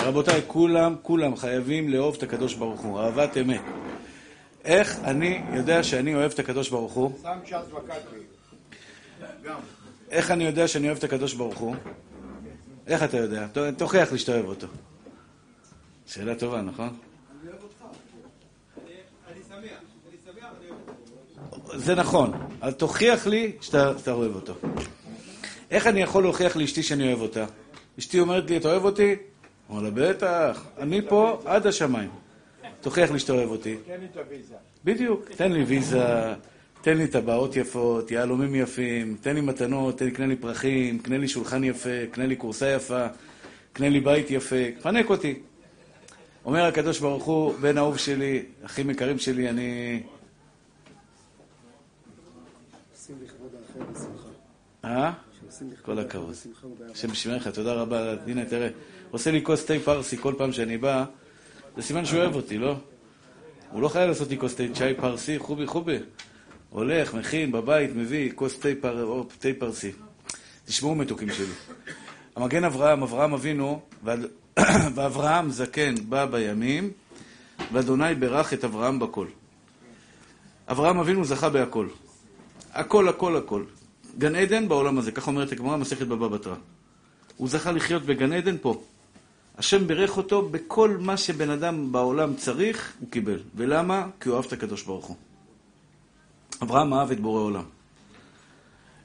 רבותיי, כולם, כולם חייבים לאהוב את הקדוש ברוך הוא, אהבת אמת. איך אני יודע שאני אוהב את הקדוש ברוך הוא? איך אני יודע שאני אוהב את הקדוש ברוך הוא? איך אתה יודע? תוכיח לי שאתה אוהב אותו. שאלה טובה, נכון? זה נכון, אבל תוכיח לי שאתה אוהב אותו. איך אני יכול להוכיח לאשתי שאני אוהב אותה? אשתי אומרת לי, אתה אוהב אותי? אומר לה, בטח, אני פה עד השמיים. תוכיח לי שאתה אוהב אותי. תן לי את הוויזה. בדיוק, תן לי ויזה, תן לי טבעות יפות, יהלומים יפים, תן לי מתנות, תן לי, קנה לי פרחים, קנה לי שולחן יפה, קנה לי כורסה יפה, קנה לי בית יפה, פנק אותי. אומר הקדוש ברוך הוא, בן אהוב שלי, אחים יקרים שלי, אני... אה? כל הכבוד. השם ישמע לך, תודה רבה. הנה, תראה, עושה לי כוס תה פרסי כל פעם שאני בא, זה סימן שהוא אוהב אותי, לא? הוא לא חייב לעשות לי כוס תה צ'אי פרסי, חובי חובי. הולך, מכין, בבית, מביא כוס תה, פר... או, תה פרסי. תשמעו מתוקים שלי. המגן אברהם, אברהם אבינו, ואברהם זקן בא בימים, ואדוני ברך את אברהם בכל. אברהם אבינו זכה בהכל. הכל, הכל, הכל. גן עדן בעולם הזה, כך אומרת הגמרא, מסכת בבא בתרא. הוא זכה לחיות בגן עדן פה. השם בירך אותו בכל מה שבן אדם בעולם צריך, הוא קיבל. ולמה? כי הוא אהב את הקדוש ברוך הוא. אברהם אהב את בורא עולם.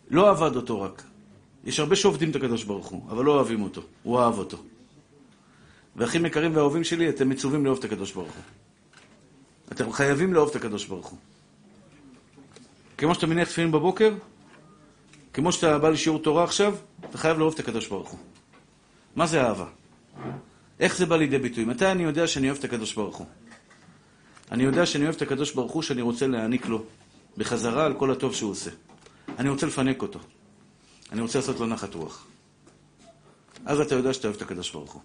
לא עבד אותו רק. יש הרבה שעובדים את הקדוש ברוך הוא, אבל לא אוהבים אותו. הוא אהב אותו. ואחים יקרים ואהובים שלי, אתם מצווים לאהוב את הקדוש ברוך הוא. אתם חייבים לאהוב את הקדוש ברוך הוא. כמו שאתה מניח תפילין בבוקר, כמו שאתה בא לשיעור תורה עכשיו, אתה חייב לאהוב את הקדוש ברוך הוא. מה זה אהבה? איך זה בא לידי ביטוי? מתי אני יודע שאני אוהב את הקדוש ברוך הוא? אני יודע שאני אוהב את הקדוש ברוך הוא שאני רוצה להעניק לו בחזרה על כל הטוב שהוא עושה. אני רוצה לפנק אותו. אני רוצה לעשות לו נחת רוח. אז אתה יודע שאתה אוהב את הקדוש ברוך הוא.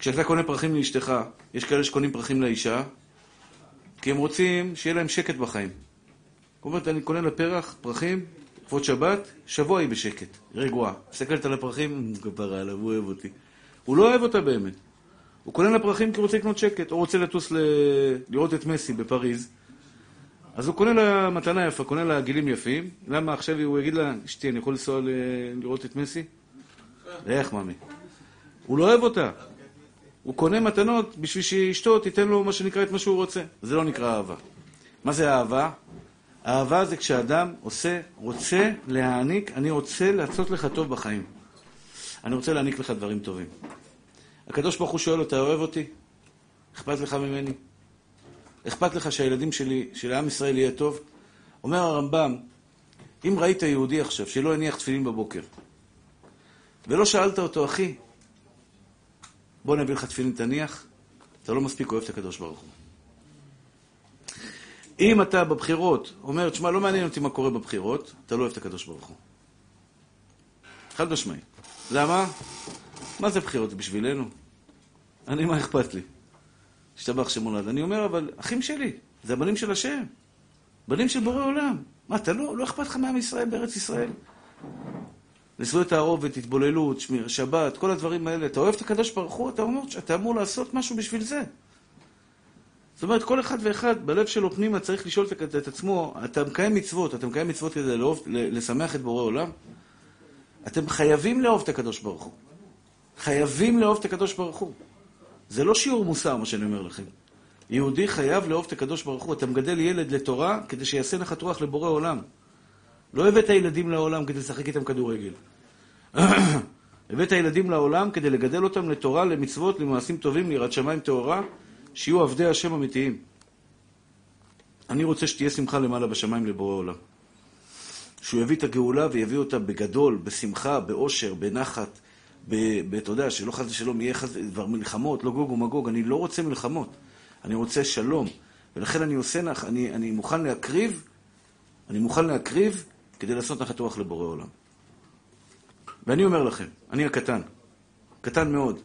כשאתה קונה פרחים לאשתך, יש כאלה שקונים פרחים לאישה, כי הם רוצים שיהיה להם שקט בחיים. זאת אומרת, אני קונה לה פרח, פרחים, לכבוד שבת, שבוע היא בשקט, רגועה. מסתכלת על הפרחים, כפרה עליו, הוא אוהב אותי. הוא לא אוהב אותה באמת. הוא קונה לה פרחים כי הוא רוצה לקנות שקט, או רוצה לטוס ל... לראות את מסי בפריז. אז הוא קונה לה מתנה יפה, קונה לה גילים יפים. למה עכשיו הוא יגיד לה, אשתי, אני יכול לנסוע ל... לראות את מסי? איך, ממי? הוא לא אוהב אותה. הוא קונה מתנות בשביל שאשתו תיתן לו מה שנקרא את מה שהוא רוצה. זה לא נקרא אהבה. מה זה אהבה? אהבה זה כשאדם עושה, רוצה להעניק, אני רוצה לעשות לך טוב בחיים. אני רוצה להעניק לך דברים טובים. הקדוש ברוך הוא שואל, אתה אוהב אותי? אכפת לך ממני? אכפת לך שהילדים שלי, שלעם ישראל יהיה טוב? אומר הרמב"ם, אם ראית יהודי עכשיו שלא הניח תפילין בבוקר, ולא שאלת אותו, אחי, בוא נביא לך תפילין תניח, אתה לא מספיק אוהב את הקדוש ברוך הוא. אם אתה בבחירות אומר, תשמע, לא מעניין אותי מה קורה בבחירות, אתה לא אוהב את הקדוש ברוך הוא. חד משמעי. למה? מה זה בחירות בשבילנו? אני, מה אכפת לי? השתבח שמולד. אני אומר, אבל אחים שלי, זה הבנים של השם. בנים של בורא עולם. מה, אתה לא, לא אכפת לך מעם ישראל בארץ ישראל? לזכויות תערובת, התבוללות, שמיר, שבת, כל הדברים האלה. אתה אוהב את הקדוש ברוך הוא, אתה אומר שאתה אמור לעשות משהו בשביל זה. זאת אומרת, כל אחד ואחד בלב שלו פנימה צריך לשאול את, את עצמו, אתה מקיים מצוות, אתה מקיים מצוות כדי לאהוב, לשמח את בורא עולם? אתם חייבים לאהוב את הקדוש ברוך הוא. חייבים לאהוב את הקדוש ברוך הוא. זה לא שיעור מוסר, מה שאני אומר לכם. יהודי חייב לאהוב את הקדוש ברוך הוא. אתה מגדל ילד לתורה כדי שיעשה נחת רוח לבורא עולם. לא הבאת ילדים לעולם כדי לשחק איתם כדורגל. הבאת ילדים לעולם כדי לגדל אותם לתורה, למצוות, למעשים טובים, ליראת שמיים טהורה, שיהיו עבדי השם אמיתיים. אני רוצה שתהיה שמחה למעלה בשמיים לבורא עולם. שהוא יביא את הגאולה ויביא אותה בגדול, בשמחה, באושר, בנחת, אתה יודע, שלא חס ושלום יהיה חס... דבר מלחמות, לא גוג ומגוג. אני לא רוצה מלחמות, אני רוצה שלום. ולכן אני עושה, נח, אני, אני מוכן להקריב, אני מוכן להקריב כדי לעשות נחת רוח לבורא עולם. ואני אומר לכם, אני הקטן, קטן מאוד.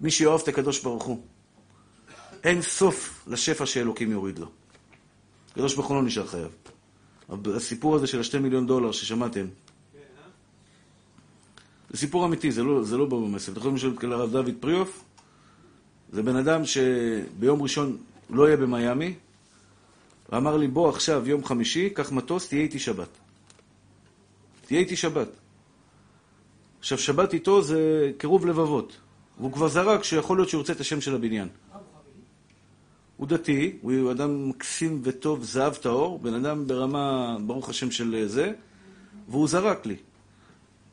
מי שאוהב את הקדוש ברוך הוא, אין סוף לשפע שאלוקים יוריד לו. הקדוש ברוך הוא לא נשאר חייב. הסיפור הזה של השתי מיליון דולר ששמעתם, זה סיפור אמיתי, זה לא, זה לא במסף. אתם יכולים לשאול את הרב דוד פריאוף? זה בן אדם שביום ראשון לא יהיה במיאמי, ואמר לי, בוא עכשיו, יום חמישי, קח מטוס, תהיה איתי שבת. תהיה איתי שבת. עכשיו, שבת איתו זה קירוב לבבות. והוא כבר זרק שיכול להיות שהוא ירצה את השם של הבניין. הוא דתי, הוא אדם מקסים וטוב, זהב טהור, בן אדם ברמה, ברוך השם של זה, והוא זרק לי.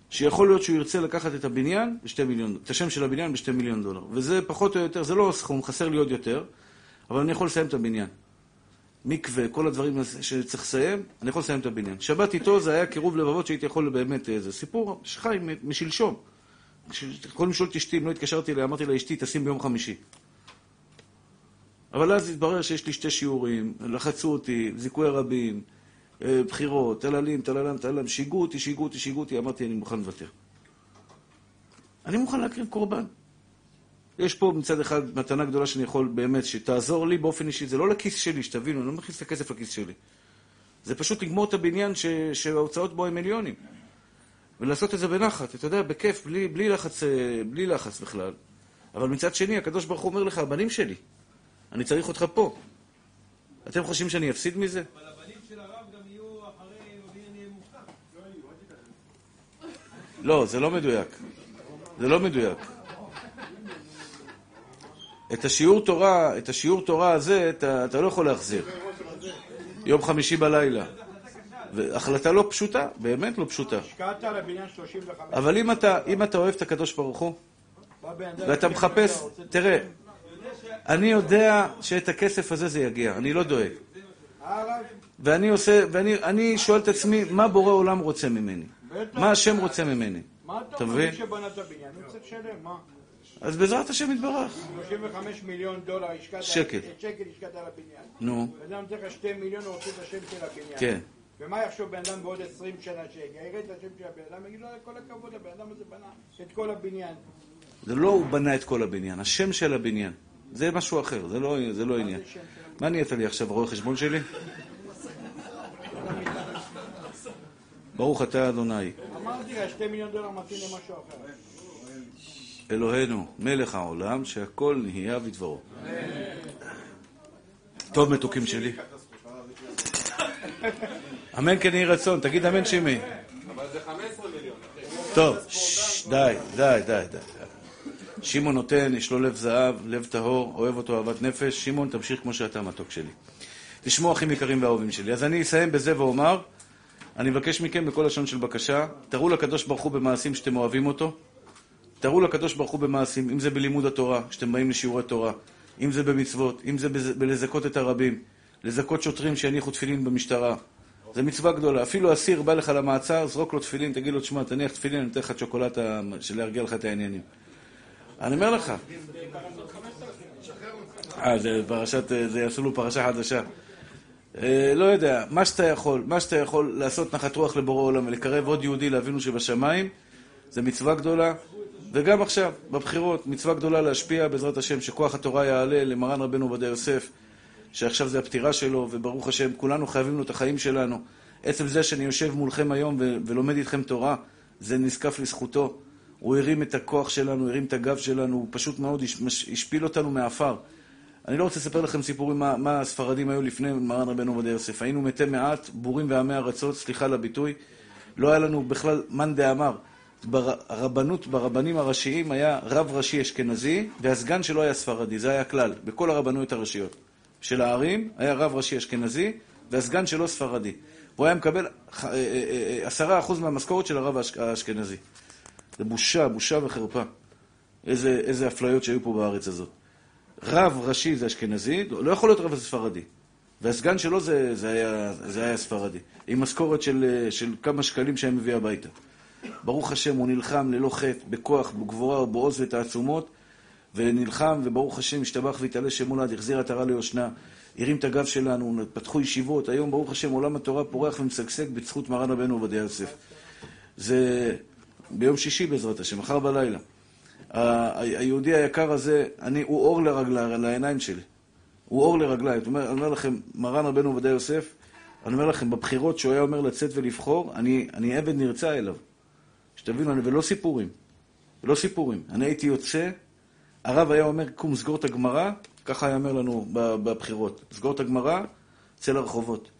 שיכול להיות שהוא ירצה לקחת את הבניין בשתי מיליון, את השם של הבניין בשתי מיליון דולר. וזה פחות או יותר, זה לא סכום, חסר לי עוד יותר, אבל אני יכול לסיים את הבניין. מקווה, כל הדברים שצריך לסיים, אני יכול לסיים את הבניין. שבת איתו זה היה קירוב לבבות שהייתי יכול באמת, זה סיפור שחי משלשום. יכולים לשאול את אשתי, אם לא התקשרתי אליה, אמרתי לה, אשתי, תשים ביום חמישי. אבל אז התברר שיש לי שתי שיעורים, לחצו אותי, זיכוי רבים, אה, בחירות, טללים, טללם, טללם, שיגעו אותי, שיגעו אותי, שיגעו אותי, אמרתי, אני מוכן לוותר. אני מוכן להקריב קורבן. יש פה מצד אחד מתנה גדולה שאני יכול באמת, שתעזור לי באופן אישי, זה לא לכיס שלי, שתבינו, אני לא מכניס את הכסף לכיס שלי. זה פשוט לגמור את הבניין ש... שההוצאות בו הם מיליונים. ולעשות את זה בנחת, אתה יודע, בכיף, בלי, בלי, לחץ, אה, בלי לחץ בכלל. אבל מצד שני, הקדוש ברוך הוא אומר לך, הבנים שלי, אני צריך אותך פה. אתם חושבים שאני אפסיד מזה? אבל הבנים של הרב גם יהיו אחרי הבניין יהיה מוכן. לא, זה לא מדויק. זה לא מדויק. את השיעור תורה, את השיעור תורה הזה, אתה, אתה לא יכול להחזיר. יום חמישי בלילה. והחלטה לא פשוטה, באמת לא פשוטה. השקעת על הבניין 35. אבל אם אתה, אם אתה אוהב את הקדוש ברוך הוא, ואתה מחפש, תראה, אני יודע שאת הכסף הזה זה יגיע, אני לא דואג. ואני עושה, ואני אני שואל את עצמי, מה בורא עולם רוצה ממני? מה השם רוצה ממני? מה אתה מבין? אז בעזרת השם יתברך. 35 מיליון דולר השקעת, שקל. שקל השקעת על הבניין. נו, בן אדם לך 2 מיליון, הוא רוצה את השם של הבניין. כן. ומה יחשוב בן אדם בעוד 20 שנה שיגיע? יראה את השם של הבן אדם, יגיד לו, כל הכבוד, הבן אדם הזה בנה את כל הבניין. זה לא הוא בנה את כל הבניין, השם של הבניין. זה משהו אחר, זה לא, זה לא עניין. מה נהיית לי עכשיו, רואה חשבון שלי? ברוך אתה אדוני, אמרתי לך, 2 מיליון דולר מתאים למשהו אחר. אלוהינו, מלך העולם, שהכל נהיה בדברו. טוב, מתוקים שלי. אמן כן יהי רצון, תגיד אמן שמעי. אבל זה 15 מיליון. טוב, די, די, די, די. שמעון נותן, יש לו לב זהב, לב טהור, אוהב אותו אהבת נפש. שמעון, תמשיך כמו שאתה מתוק שלי. תשמעו, אחים יקרים ואהובים שלי. אז אני אסיים בזה ואומר, אני מבקש מכם בכל לשון של בקשה, תראו לקדוש ברוך הוא במעשים שאתם אוהבים אותו. תראו לקדוש ברוך הוא במעשים, אם זה בלימוד התורה, כשאתם באים לשיעורי תורה, אם זה במצוות, אם זה בלזכות את הרבים, לזכות שוטרים שיניחו תפילין במשטרה. זה מצווה גדולה. אפילו אסיר בא לך למעצר, זרוק לו תפילין, תגיד לו, תשמע, תניח תפילין, אני אתן לך צ'וקולטה של להרגיע לך את העניינים. אני אומר לך. אה, זה פרשת, זה יעשו לו פרשה חדשה. אה, לא יודע, מה שאתה יכול, מה שאתה יכול לעשות נחת רוח לבורא עולם ולקרב עוד יהודי לאבינו שבשמיים, זה מצווה גדולה. וגם עכשיו, בבחירות, מצווה גדולה להשפיע בעזרת השם, שכוח התורה יעלה למרן רבנו עובדיה יוסף, שעכשיו זה הפטירה שלו, וברוך השם, כולנו חייבים לו את החיים שלנו. עצם זה שאני יושב מולכם היום ו- ולומד איתכם תורה, זה נזקף לזכותו. הוא הרים את הכוח שלנו, הרים את הגב שלנו, הוא פשוט מאוד השפיל אותנו מעפר. אני לא רוצה לספר לכם סיפורים מה, מה הספרדים היו לפני מרן רבנו עובדיה יוסף. היינו מתי מעט, בורים ועמי ארצות, סליחה על הביטוי. לא היה לנו בכלל מאן דאמר. ברבנות, ברבנים הראשיים היה רב ראשי אשכנזי, והסגן שלו היה ספרדי, זה היה הכלל, בכל הרבנויות הראשיות. של הערים היה רב ראשי אשכנזי, והסגן שלו ספרדי. הוא היה מקבל אה, אה, אה, עשרה אחוז מהמשכורת של הרב האשכ- האשכנזי. זה בושה, בושה וחרפה. איזה, איזה אפליות שהיו פה בארץ הזאת. רב ראשי זה אשכנזי, לא יכול להיות רב ספרדי. והסגן שלו זה, זה, היה, זה היה ספרדי. עם משכורת של, של כמה שקלים שהיה מביא הביתה. ברוך השם, הוא נלחם ללא חטא, בכוח, בגבורה ובעוז ותעצומות, ונלחם, וברוך השם, השתבח והתעלה שם מולד, החזיר עטרה ליושנה, הרים את הגב שלנו, פתחו ישיבות, היום ברוך השם עולם התורה פורח ומשגשג בזכות מרן רבנו עובדיה יוסף. זה ביום שישי בעזרת השם, מחר בלילה. היהודי היקר הזה, אני, הוא אור לרגל, לעיניים שלי. הוא אור אומר, אני אומר לכם, מרן רבנו עובדיה יוסף, אני אומר לכם, בבחירות שהוא היה אומר לצאת ולבחור, אני, אני עבד נרצע אליו. שתבינו, ולא סיפורים. ולא סיפורים. אני הייתי יוצא, הרב היה אומר, קום, סגור את הגמרא, ככה היה אומר לנו בבחירות. סגור את הגמרא, צא לרחובות.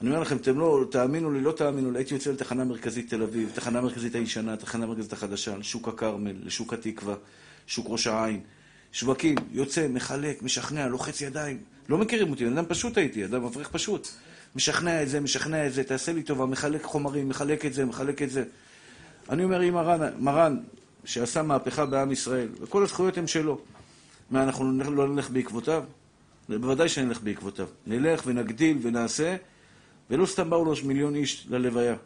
אני אומר לכם, אתם לא, תאמינו לי, לא תאמינו לי, הייתי יוצא לתחנה מרכזית תל אביב, תחנה מרכזית הישנה, תחנה מרכזית החדשה, לשוק הכרמל, לשוק התקווה, שוק ראש העין, שווקים, יוצא, מחלק, משכנע, לוחץ ידיים. לא מכירים אותי, אדם פשוט הייתי, אדם אברך פשוט. משכנע את זה, משכנע את זה, תעשה לי טובה, מחלק חומרים, מחלק את זה, מחלק את זה. אני אומר, אם מרן, מרן שעשה מהפכה בעם ישראל, וכל הזכויות הן שלו, מה, אנחנו לא נלך בעקבותיו? בוודאי שנלך בעקבותיו. נלך ונגדיל ונעשה, ולא סתם באו לו מיליון איש ללוויה,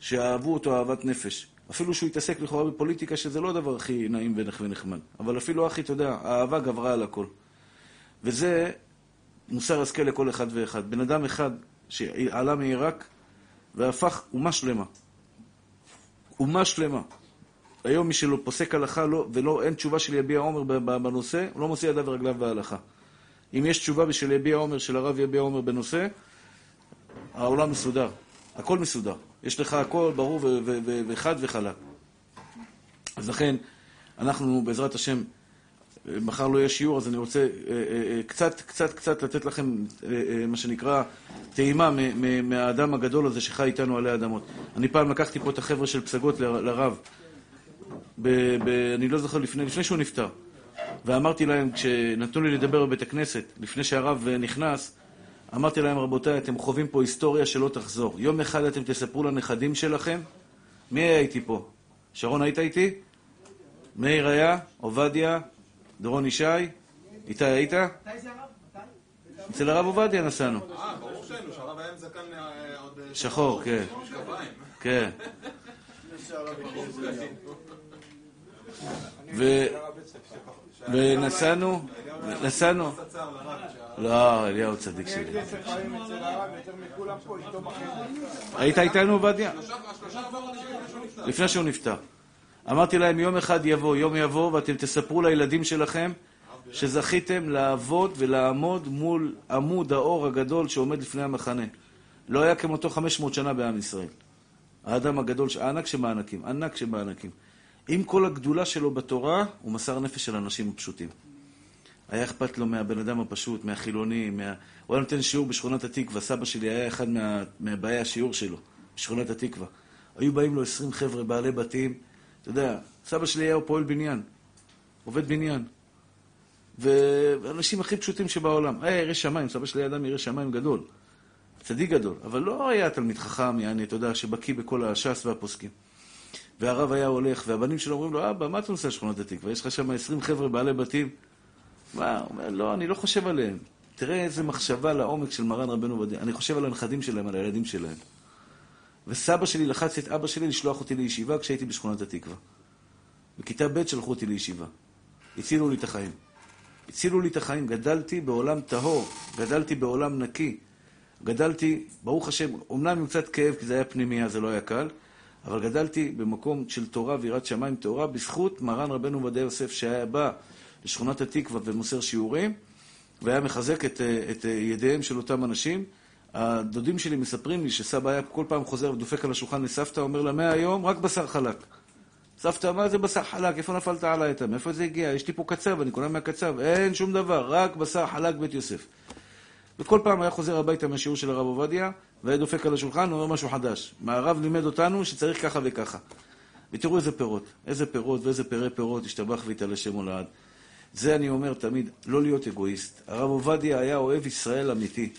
שאהבו אותו אהבת נפש. אפילו שהוא התעסק לכאורה בפוליטיקה, שזה לא הדבר הכי נעים ונחמד. אבל אפילו אחי, אתה יודע, האהבה גברה על הכל. וזה מוסר השכל לכל אחד ואחד. בן אדם אחד שעלה מעיראק והפך אומה שלמה. אומה שלמה. היום מי שלא פוסק הלכה לא, ולא, אין תשובה של יביע עומר בנושא, לא מוציא ידיו ורגליו בהלכה. אם יש תשובה בשביל יביע עומר, של הרב יביע עומר בנושא, העולם מסודר. הכל מסודר. יש לך הכל ברור וחד וחלק. אז לכן, אנחנו בעזרת השם, מחר לא יהיה שיעור, אז אני רוצה אה, אה, אה, קצת, קצת, קצת לתת לכם, מה שנקרא, טעימה מהאדם הגדול הזה שחי איתנו עלי אדמות. אני פעם לקחתי פה את החבר'ה של פסגות לרב, ב, ב, אני לא זוכר, לפני, לפני שהוא נפטר. ואמרתי להם, כשנתנו לי לדבר בבית הכנסת, לפני שהרב נכנס, אמרתי להם, רבותיי, אתם חווים פה היסטוריה שלא תחזור. יום אחד אתם תספרו לנכדים שלכם, מי היה איתי פה? שרון, היית איתי? מאיר היה? עובדיה? דורון ישי? איתי היית? אצל הרב עובדיה נסענו. שהיינו, שהרב היה עם זקן אה, עוד... אה, שחור, כן. כן. ונסענו, נסענו. לא, אליהו צדיק שלי. היית איתנו, עובדיה? לפני שהוא נפטר. אמרתי להם, יום אחד יבוא, יום יבוא, ואתם תספרו לילדים שלכם שזכיתם לעבוד ולעמוד מול עמוד האור הגדול שעומד לפני המחנה. לא היה כמותו 500 שנה בעם ישראל. האדם הגדול, הענק שבענקים, ענק שבענקים. עם כל הגדולה שלו בתורה, הוא מסר נפש של אנשים הפשוטים. היה אכפת לו מהבן אדם הפשוט, מהחילוני, מה... הוא היה נותן שיעור בשכונת התקווה. סבא שלי היה אחד מה... מבאי השיעור שלו, בשכונת התקווה. היו באים לו עשרים חבר'ה בעלי בתים. אתה יודע, סבא שלי היה פועל בניין, עובד בניין. ואנשים הכי פשוטים שבעולם. היה ירא שמיים, סבא שלי היה אדם ירא שמיים גדול. צדיק גדול. אבל לא היה תלמיד חכם, יעני, אתה יודע, שבקיא בכל הש"ס והפוסקים. והרב היה הולך, והבנים שלו אומרים לו, אבא, מה אתה נוסע לשכונת התקווה? יש לך שם עשרים חבר'ה בעלי בתים. מה? הוא אומר, לא, אני לא חושב עליהם. תראה איזה מחשבה לעומק של מרן רבנו עובדיה. אני חושב על הנכדים שלהם, על הילדים שלהם. וסבא שלי לחץ את אבא שלי לשלוח אותי לישיבה כשהייתי בשכונת התקווה. בכיתה ב' שלחו אותי לישיבה. הצילו לי את החיים. הצילו לי את החיים. גדלתי בעולם טהור, גדלתי בעולם נקי. גדלתי, ברוך השם, אומנם עם קצת כאב, כי זה היה פנימייה, זה לא היה קל, אבל גדלתי במקום של תורה ויראת שמיים טהורה בזכות מרן רבנו עובדיה יוסף, שהיה בא לשכונת התקווה ומוסר שיעורים, והיה מחזק את, את ידיהם של אותם אנשים. הדודים שלי מספרים לי שסבא היה כל פעם חוזר ודופק על השולחן לסבתא, אומר לה, מהיום רק בשר חלק. סבתא, מה זה בשר חלק? איפה נפלת עליי אתה? מאיפה זה הגיע? יש לי פה קצב, אני קונה מהקצב. אין שום דבר, רק בשר חלק בית יוסף. וכל פעם היה חוזר הביתה מהשיעור של הרב עובדיה, והיה דופק על השולחן, ואומר משהו חדש. מה הרב לימד אותנו שצריך ככה וככה. ותראו איזה פירות, איזה פירות ואיזה פירי פירות, השתבח ויתעלה שם הולד. זה אני אומר תמיד, לא להיות אגואיסט. הרב עובדיה היה אוהב ישראל אמיתי.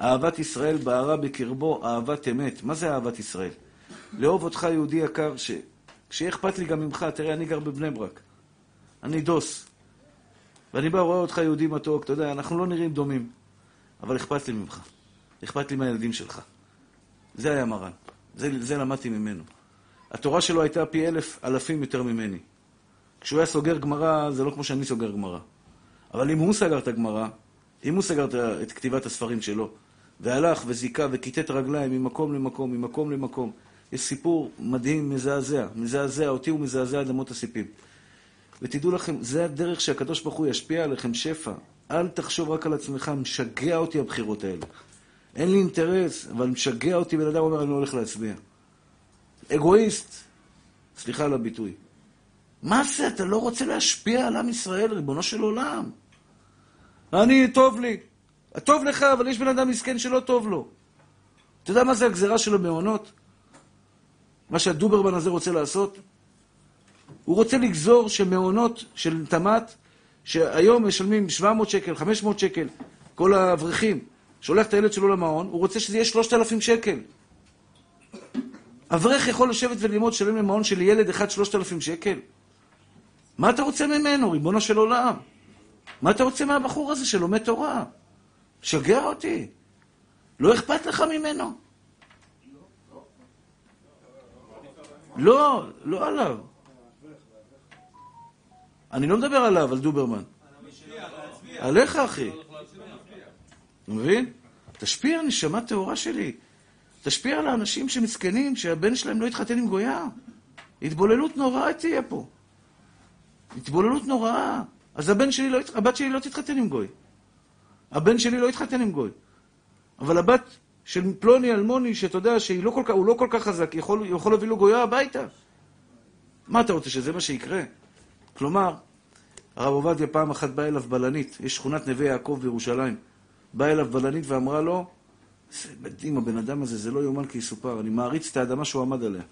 אהבת ישראל בערה בקרבו אהבת אמת. מה זה אהבת ישראל? לאהוב אותך, יהודי יקר, ש... שיהיה אכפת לי גם ממך, תראה, אני גר בבני ברק. אני דוס. ואני בא, רואה אותך יהודי מתוק, אתה יודע, אנחנו לא נראים דומים, אבל אכפת לי ממך. אכפת לי מהילדים שלך. זה היה מרן. זה, זה למדתי ממנו. התורה שלו הייתה פי אלף אלפים יותר ממני. כשהוא היה סוגר גמרא, זה לא כמו שאני סוגר גמרא. אבל אם הוא סגר את הגמרא, אם הוא סגר את כתיבת הספרים שלו, והלך וזיכה וכיתת רגליים ממקום למקום, ממקום למקום, יש סיפור מדהים, מזעזע, מזעזע, אותי הוא מזעזע עד אמות הסיפים. ותדעו לכם, זה הדרך שהקדוש ברוך הוא ישפיע עליכם שפע. אל תחשוב רק על עצמך, משגע אותי הבחירות האלה. אין לי אינטרס, אבל משגע אותי בן אדם אומר, אני לא הולך להצביע. אגואיסט, סליחה על הביטוי. מה זה, אתה לא רוצה להשפיע על עם ישראל, ריבונו של עולם? אני, טוב לי. טוב לך, אבל יש בן אדם מסכן שלא טוב לו. אתה יודע מה זה הגזירה של המעונות? מה שהדוברמן הזה רוצה לעשות? הוא רוצה לגזור שמעונות של תמ"ת, שהיום משלמים 700 שקל, 500 שקל, כל האברכים, שולח את הילד שלו למעון, הוא רוצה שזה יהיה 3,000 שקל. אברך יכול לשבת וללמוד, לשלם למעון של ילד אחד 3,000 שקל? מה אתה רוצה ממנו, ריבונו של עולם? מה אתה רוצה מהבחור הזה שלומד תורה? שגע אותי. לא אכפת לך ממנו? לא, לא עליו. אני לא מדבר עליו, על דוברמן. עליך, אחי. אתה מבין? תשפיע, נשמה טהורה שלי. תשפיע על האנשים שמסכנים, שהבן שלהם לא יתחתן עם גויה. התבוללות נוראה תהיה פה. התבוללות נוראה. אז הבן שלי לא, הבת שלי לא תתחתן עם גוי. הבן שלי לא יתחתן עם גוי. אבל הבת של פלוני אלמוני, שאתה יודע שהוא לא כל כך, לא כל כך חזק, יכול, יכול להביא לו גויה הביתה. מה אתה רוצה, שזה מה שיקרה? כלומר, הרב עובדיה פעם אחת בא אליו בלנית, יש שכונת נווה יעקב בירושלים. באה אליו בלנית ואמרה לו, זה מדהים, הבן אדם הזה, זה לא יאומן כי יסופר, אני מעריץ את האדמה שהוא עמד עליה.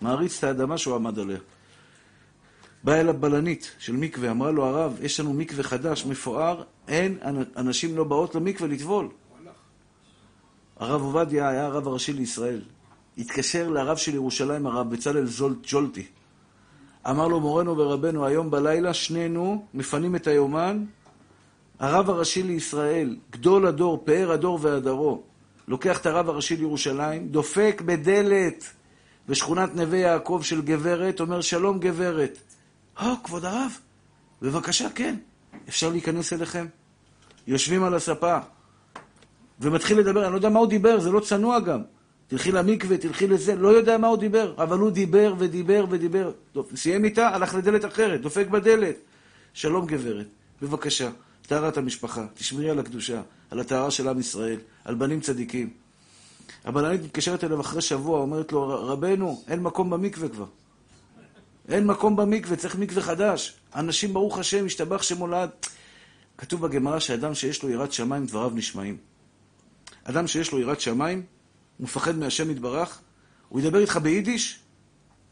מעריץ את האדמה שהוא עמד עליה. באה אליו בלנית של מקווה, אמרה לו, הרב, יש לנו מקווה חדש, מפואר, אין, אנשים לא באות למקווה לטבול. הרב עובדיה היה הרב הראשי לישראל. התקשר לרב של ירושלים, הרב בצלאל ג'ולטי. אמר לו, מורנו ורבנו, היום בלילה שנינו מפנים את היומן. הרב הראשי לישראל, גדול הדור, פאר הדור והדרו, לוקח את הרב הראשי לירושלים, דופק בדלת בשכונת נווה יעקב של גברת, אומר, שלום גברת. או, אה, כבוד הרב, בבקשה, כן, אפשר להיכנס אליכם? יושבים על הספה, ומתחיל לדבר, אני לא יודע מה הוא דיבר, זה לא צנוע גם. תלכי למקווה, תלכי לזה, לא יודע מה הוא דיבר, אבל הוא דיבר ודיבר ודיבר. טוב, סיים איתה, הלך לדלת אחרת, דופק בדלת. שלום גברת, בבקשה, טהרת המשפחה, תשמרי על הקדושה, על הטהרה של עם ישראל, על בנים צדיקים. הבלנית מתקשרת אליו אחרי שבוע, אומרת לו, רבנו, אין מקום במקווה כבר. אין מקום במקווה, צריך מקווה חדש. אנשים, ברוך השם, השתבח שמולד. כתוב בגמרא שאדם שיש לו יראת שמיים, דבריו נשמעים. אדם שיש לו יראת שמיים, הוא מפחד מהשם יתברך, הוא ידבר איתך ביידיש,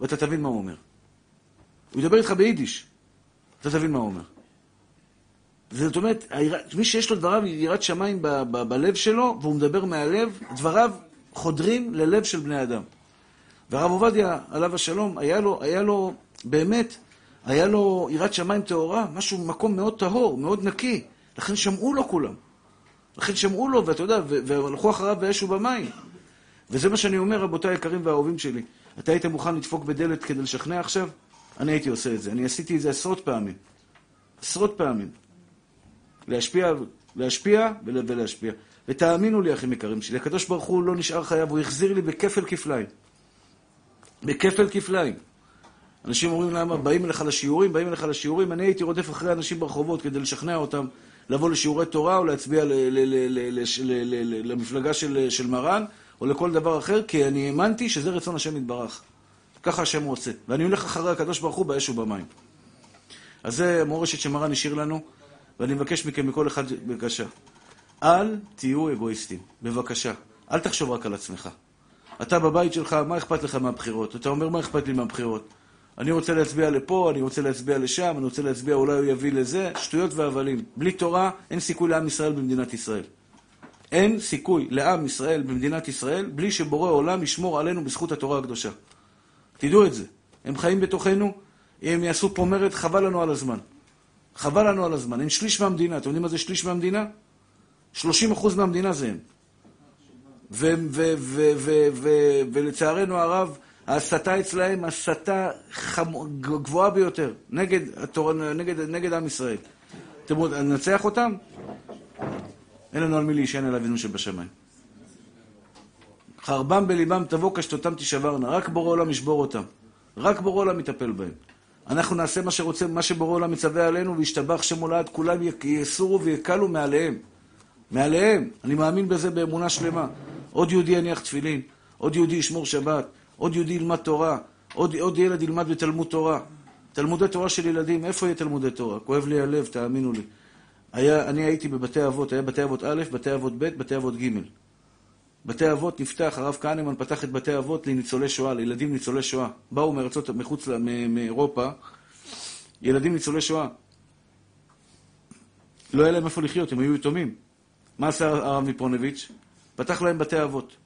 ואתה תבין מה הוא אומר. הוא ידבר איתך ביידיש, אתה תבין מה הוא אומר. זאת אומרת, מי שיש לו דבריו יראת שמיים ב- ב- בלב שלו, והוא מדבר מהלב, דבריו חודרים ללב של בני אדם. והרב עובדיה, עליו השלום, היה לו, היה לו, באמת, היה לו יראת שמיים טהורה, משהו, מקום מאוד טהור, מאוד נקי. לכן שמעו לו כולם. לכן שמעו לו, ואתה יודע, והלכו אחריו באש ובמים. וזה מה שאני אומר, רבותיי היקרים והאהובים שלי. אתה היית מוכן לדפוק בדלת כדי לשכנע עכשיו? אני הייתי עושה את זה. אני עשיתי את זה עשרות פעמים. עשרות פעמים. להשפיע, להשפיע ולהשפיע. ותאמינו לי, אחים יקרים שלי, הקדוש ברוך הוא לא נשאר חייב, הוא החזיר לי בכפל כפליים. בכפל כפליים. אנשים אומרים למה, באים אליך לשיעורים, באים אליך לשיעורים, אני הייתי רודף אחרי אנשים ברחובות כדי לשכנע אותם לבוא לשיעורי תורה או להצביע למפלגה של מרן או לכל דבר אחר, כי אני האמנתי שזה רצון השם יתברך. ככה השם רוצה. ואני הולך אחרי הקדוש ברוך הוא באש ובמים. אז זה המורשת שמרן השאיר לנו, ואני מבקש מכם, מכל אחד, בבקשה. אל תהיו אגואיסטים, בבקשה. אל תחשוב רק על עצמך. אתה בבית שלך, מה אכפת לך מהבחירות? אתה אומר, מה אכפת לי מהבחירות? אני רוצה להצביע לפה, אני רוצה להצביע לשם, אני רוצה להצביע, אולי הוא יביא לזה, שטויות והבלים. בלי תורה, אין סיכוי לעם ישראל במדינת ישראל. אין סיכוי לעם ישראל במדינת ישראל בלי שבורא עולם ישמור עלינו בזכות התורה הקדושה. תדעו את זה. הם חיים בתוכנו, הם יעשו פה מרד, חבל לנו על הזמן. חבל לנו על הזמן. הם שליש מהמדינה. אתם יודעים מה זה שליש מהמדינה? 30 אחוז מהמדינה זה הם. ולצערנו הרב, ההסתה אצלהם הסתה גבוהה ביותר, נגד, התור... נגד, נגד עם ישראל. אתם רוצים, ננצח אותם? אין לנו על מי להישען על אבינו שבשמיים. חרבם בליבם תבוא קשתותם תישברנה, רק בורא עולם ישבור אותם. רק בורא עולם יטפל בהם. אנחנו נעשה מה שרוצה, מה שבורא עולם מצווה עלינו, וישתבח שם הולד, כולם יסורו ויקלו מעליהם. מעליהם. אני מאמין בזה באמונה שלמה. עוד יהודי יניח תפילין, עוד יהודי ישמור שבת, עוד יהודי ילמד תורה, עוד, עוד ילד ילמד בתלמוד תורה. תלמודי תורה של ילדים, איפה יהיה תלמודי תורה? כואב לי הלב, תאמינו לי. היה, אני הייתי בבתי אבות, היה בתי אבות א', בתי אבות ב', בתי אבות ג'. בתי אבות נפתח, הרב כהנמן פתח את בתי אבות לניצולי שואה, לילדים ניצולי שואה. באו מארצות, מחוץ, מאירופה, ילדים ניצולי שואה. לא היה להם איפה לחיות, הם היו יתומים. מה עשה הרב מפונביץ'? פתח להם בתי אבות.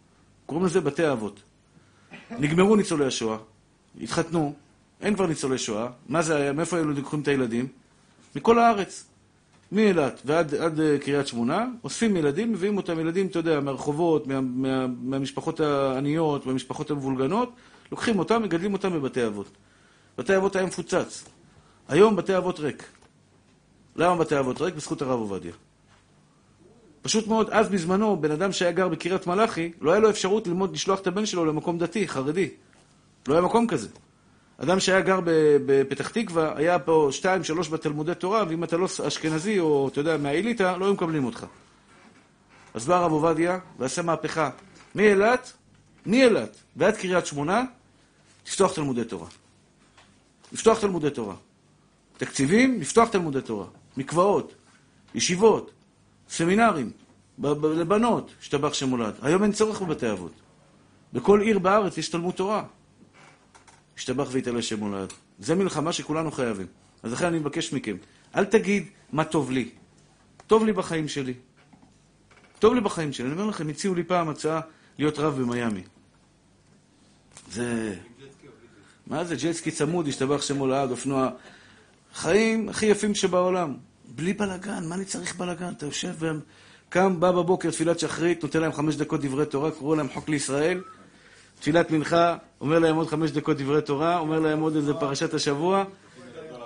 קוראים לזה בתי אבות. נגמרו ניצולי השואה, התחתנו, אין כבר ניצולי שואה. מה זה היה? מאיפה היו לוקחים את הילדים? מכל הארץ. מאילת ועד עד אה, קריית שמונה, אוספים ילדים, מביאים אותם ילדים, אתה יודע, מהרחובות, מה, מה, מהמשפחות העניות, מהמשפחות המבולגנות, לוקחים אותם, מגדלים אותם בבתי אבות. בתי אבות היה מפוצץ. היום בתי אבות ריק. למה בתי אבות ריק? בזכות הרב עובדיה. פשוט מאוד, אז בזמנו, בן אדם שהיה גר בקריית מלאכי, לא היה לו אפשרות ללמוד, לשלוח את הבן שלו למקום דתי, חרדי. לא היה מקום כזה. אדם שהיה גר בפתח תקווה, היה פה שתיים, שלוש בתלמודי תורה, ואם אתה לא אשכנזי או, אתה יודע, מהאליטה, לא היו מקבלים אותך. אז בא הרב עובדיה ועשה מהפכה. מאילת, מאילת ועד קריית שמונה, לפתוח תלמודי תורה. לפתוח תלמודי תורה. תקציבים, לפתוח תלמודי תורה. מקוואות, ישיבות, סמינרים, לבנות, השתבח שם הולד. היום אין צורך בבתי אבות. בכל עיר בארץ יש תלמוד תורה. השתבח ויתעלה שם הולד. זו מלחמה שכולנו חייבים. אז לכן אני מבקש מכם, אל תגיד מה טוב לי. טוב לי בחיים שלי. טוב לי בחיים שלי. אני אומר לכם, הציעו לי פעם הצעה להיות רב במיאמי. זה... מה זה? ג'טסקי צמוד, השתבח שם הולד, אופנוע. חיים הכי יפים שבעולם. בלי בלאגן, מה אני צריך בלאגן? אתה יושב וקם, בא בבוקר, תפילת שחרית, נותן להם חמש דקות דברי תורה, קורא להם חוק לישראל. תפילת מנחה, אומר להם עוד חמש דקות דברי תורה, אומר להם עוד איזה פרשת השבוע.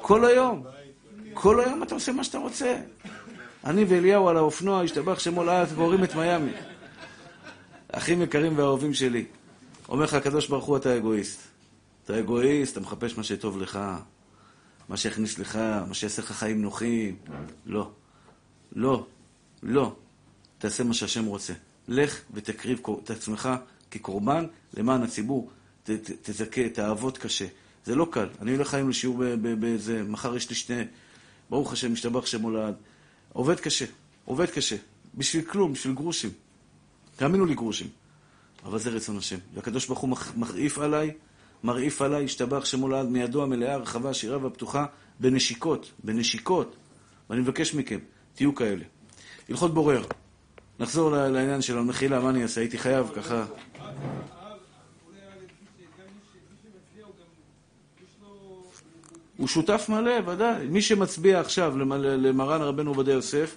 כל היום. כל היום אתה עושה מה שאתה רוצה. אני ואליהו על האופנוע, השתבח שמו לאט, ועורים את מיאמי. אחים יקרים ואהובים שלי, אומר לך הקדוש ברוך הוא, אתה אגואיסט. אתה אגואיסט, אתה מחפש מה שטוב לך, מה שיכניס לך, מה שיעשה לך חיים נוחים. לא. לא. לא. תעשה מה שהשם רוצה. לך ותקריב את עצמך כקורבן למען הציבור. ת, ת, תזכה, תעבוד קשה. זה לא קל. אני הולך היום לשיעור באיזה, מחר יש לי שני, ברוך השם, משתבח שם הולד. עובד קשה, עובד קשה. בשביל כלום, בשביל גרושים. תאמינו לי גרושים. אבל זה רצון השם. והקדוש ברוך הוא מרעיף עליי, מרעיף עליי, השתבח שם הולד מידו המלאה, הרחבה, השירה והפתוחה, בנשיקות, בנשיקות. ואני מבקש מכם, תהיו כאלה. הלכות בורר. נחזור לעניין של המחילה, מה אני אעשה? הייתי חייב ככה... הוא שותף מלא, ודאי. מי שמצביע עכשיו למרן רבנו עובדיה יוסף,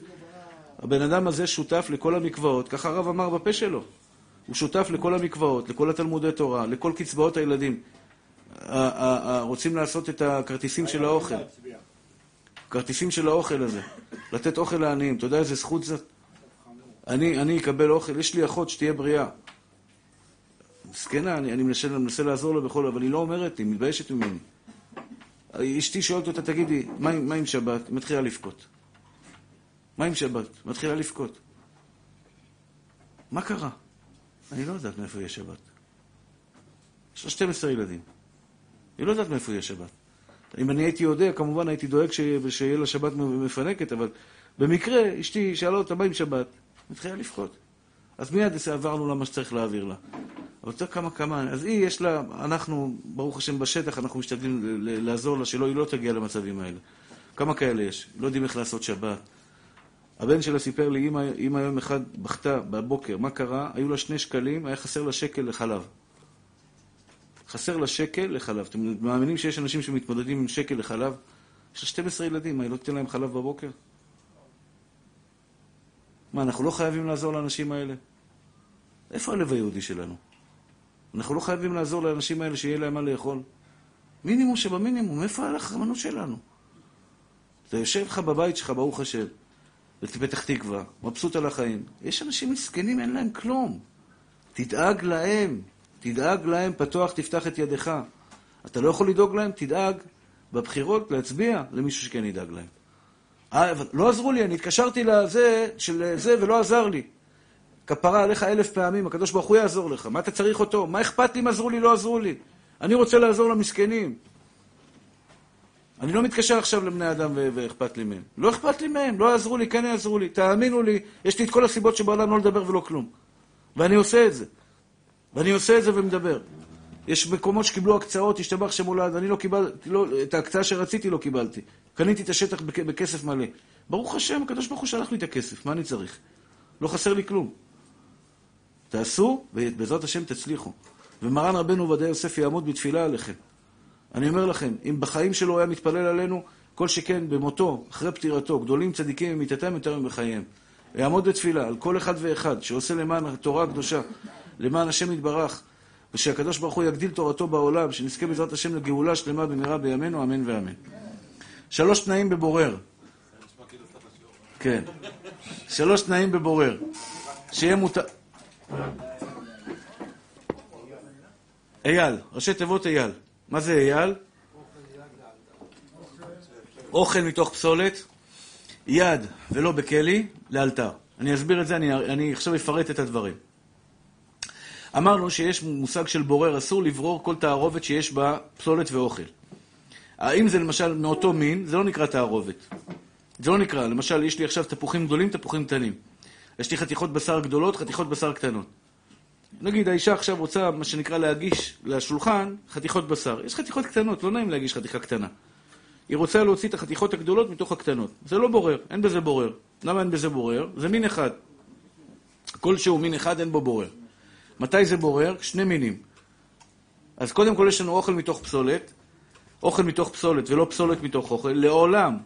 הבן אדם הזה שותף לכל המקוואות, ככה הרב אמר בפה שלו. הוא שותף לכל המקוואות, לכל התלמודי תורה, לכל קצבאות הילדים. רוצים לעשות את הכרטיסים של האוכל. כרטיסים של האוכל הזה. לתת אוכל לעניים. אתה יודע איזה זכות זאת? אני, אני אקבל אוכל, יש לי אחות שתהיה בריאה. מסכנה, אני, אני מנסה, מנסה לעזור לה בכל, אבל היא לא אומרת, היא מתביישת ממני. אשתי שואלת אותה, תגידי, מה, מה עם שבת? היא מתחילה לבכות. מה עם שבת? מתחילה לבכות. מה קרה? אני לא יודעת מאיפה יהיה שבת. יש לה 12 ילדים. היא לא יודעת מאיפה יהיה שבת. אם אני הייתי יודע, כמובן הייתי דואג שיהיה לה שבת מפנקת, אבל במקרה אשתי שאלה אותה, מה עם שבת? מתחילה לבכות. אז מיד עברנו לה מה שצריך להעביר לה. אבל אתה כמה כמה, אז היא יש לה, אנחנו, ברוך השם בשטח, אנחנו משתדלים לעזור לה שלא, היא לא תגיע למצבים האלה. כמה כאלה יש? לא יודעים איך לעשות שבת. הבן שלה סיפר לי, אמא יום אחד בכתה בבוקר, מה קרה? היו לה שני שקלים, היה חסר לה שקל לחלב. חסר לה שקל לחלב. אתם מאמינים שיש אנשים שמתמודדים עם שקל לחלב? יש לה 12 ילדים, מה, היא לא תיתן להם חלב בבוקר? מה, אנחנו לא חייבים לעזור לאנשים האלה? איפה הלב היהודי שלנו? אנחנו לא חייבים לעזור לאנשים האלה שיהיה להם מה לאכול? מינימום שבמינימום, איפה הרחמנות שלנו? אתה יושב לך בבית שלך, ברוך השם, בפתח תקווה, מבסוט על החיים. יש אנשים מסכנים, אין להם כלום. תדאג להם, תדאג להם, פתוח תפתח את ידך. אתה לא יכול לדאוג להם, תדאג בבחירות להצביע למישהו שכן ידאג להם. אה, לא עזרו לי, אני התקשרתי לזה, של זה, ולא עזר לי. כפרה עליך אלף פעמים, הקדוש ברוך הוא יעזור לך. מה אתה צריך אותו? מה אכפת לי אם עזרו לי, לא עזרו לי? אני רוצה לעזור למסכנים. אני לא מתקשר עכשיו לבני אדם ואכפת לי מהם. לא אכפת לי מהם, לא יעזרו לי, כן יעזרו לי. תאמינו לי, יש לי את כל הסיבות שבעולם לא לדבר ולא כלום. ואני עושה את זה. ואני עושה את זה ומדבר. יש מקומות שקיבלו הקצאות, השתבח שמולד, אני לא קיבלתי, לא, את ההקצאה שרציתי לא קיבלתי. קניתי את השטח בכ- בכסף מלא. ברוך השם, הקדוש ברוך הוא שלח לי את הכסף, מה אני צריך? לא חסר לי כלום. תעשו, ובעזרת השם תצליחו. ומרן רבנו עובדיה יוסף יעמוד בתפילה עליכם. אני אומר לכם, אם בחיים שלו היה מתפלל עלינו, כל שכן במותו, אחרי פטירתו, גדולים צדיקים ממיתתם יותר מבחייהם. יעמוד בתפילה על כל אחד ואחד שעושה למען התורה הקדושה, למען השם יתברך, ושהקדוש ברוך הוא יגדיל תורתו בעולם, שנזכה בעזרת השם לגאולה שלמה במהרה בימינו, אמן ואמן. שלוש תנאים בבורר. כן. שלוש תנאים בבורר. שיהיה מותר... אייל, ראשי תיבות אייל. מה זה אייל? אוכל מתוך פסולת, יד ולא בכלי, לאלתר. אני אסביר את זה, אני, אני עכשיו אפרט את הדברים. אמרנו שיש מושג של בורר, אסור לברור כל תערובת שיש בה פסולת ואוכל. האם זה למשל מאותו מין, זה לא נקרא תערובת. זה לא נקרא, למשל, יש לי עכשיו תפוחים גדולים, תפוחים קטנים. יש לי חתיכות בשר גדולות, חתיכות בשר קטנות. נגיד, האישה עכשיו רוצה, מה שנקרא, להגיש לשולחן חתיכות בשר. יש חתיכות קטנות, לא נעים להגיש חתיכה קטנה. היא רוצה להוציא את החתיכות הגדולות מתוך הקטנות. זה לא בורר, אין בזה בורר. למה אין בזה בורר? זה מין אחד. כלשהו מין אחד, אין בו בורר. מתי זה בורר? שני מינים. אז קודם כל יש לנו אוכל מתוך פסולת, אוכל מתוך פסולת ולא פסולת מתוך אוכל, לעולם,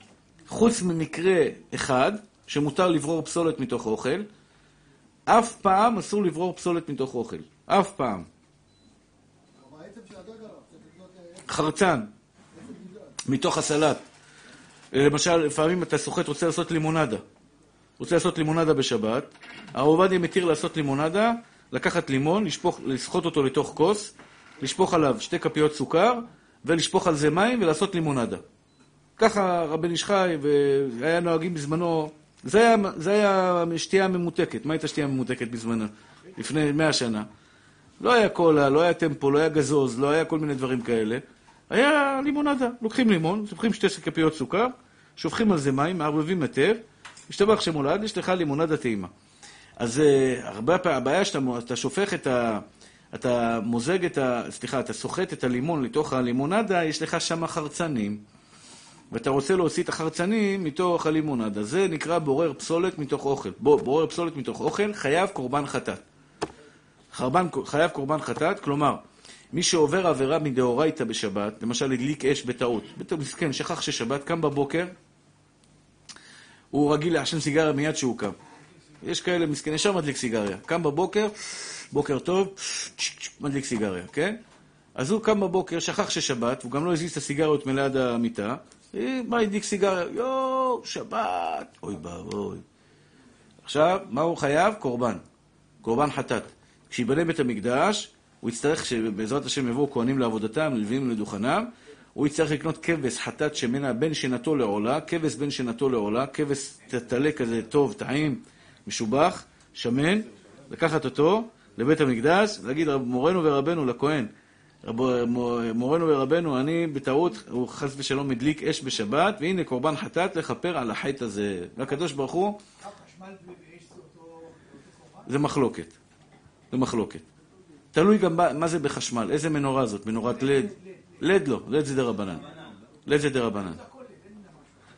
חוץ ממקרה אחד, שמותר לברור פסולת מתוך אוכל, אף פעם אסור לברור פסולת מתוך אוכל. אף פעם. חרצן, מתוך הסלט. למשל, לפעמים אתה סוחט, רוצה לעשות לימונדה. רוצה לעשות לימונדה בשבת, הרב עובדיה מתיר לעשות לימונדה, לקחת לימון, לשפוך, לסחוט אותו לתוך כוס, לשפוך עליו שתי כפיות סוכר, ולשפוך על זה מים ולעשות לימונדה. ככה רבן איש חי, והיה נוהגים בזמנו, זה היה, זה היה שתייה ממותקת. מה הייתה שתייה ממותקת בזמנו? לפני מאה שנה. לא היה קולה, לא היה טמפו, לא היה גזוז, לא היה כל מיני דברים כאלה. היה לימונדה. לוקחים לימון, שופכים שתי כפיות סוכר, שופכים על זה מים, מערבבים היטב, משתבח שמולד, יש לך לימונדה טעימה. אז uh, הרבה פעמים, הבעיה שאתה שופך את ה... אתה מוזג את ה... סליחה, אתה סוחט את הלימון לתוך הלימונדה, יש לך שם חרצנים. ואתה רוצה להוציא את החרצנים מתוך הלימונדה. זה נקרא בורר פסולת מתוך אוכל. בוא, בורר פסולת מתוך אוכל, חייב קורבן חטאת. חרבן, חייב קורבן חטאת, כלומר, מי שעובר עבירה מדאורייתא בשבת, למשל הדליק אש בטעות, בטעות מסכן, שכח ששבת, קם בבוקר, הוא רגיל לעשן סיגריה מיד שהוא קם. יש כאלה מסכנים, ישר מדליק סיגריה. קם בבוקר, בוקר טוב, מדליק סיגריה, כן? אז הוא קם בבוקר, שכח ששבת, הוא גם לא הזיז את הסיגריות מליד המיטה. מה הדליק סיגריה? יואו, שבת, אוי ואבוי. עכשיו, מה הוא חייב? קורבן. קורבן חטאת. כשיבנה בית המקדש, הוא יצטרך שבעזרת השם יבואו כהנים לעבודתם, לוויים לדוכנם, הוא יצטרך לקנות כבש חטאת שמנה בין שנתו לעולה, כבש בין שנתו לעולה, כבש טלה כזה טוב, טעים, משובח, שמן, לקחת אותו לבית המקדש, להגיד מורנו ורבנו לכהן, מורנו ורבנו, אני בטעות, הוא חס ושלום הדליק אש בשבת, והנה קורבן חטאת לכפר על החטא הזה. והקדוש ברוך הוא... זה מחלוקת. זה מחלוקת. תלוי גם מה זה בחשמל, איזה מנורה זאת, מנורת לד. לד לא, לד זה דרבנן. לד זה דרבנן.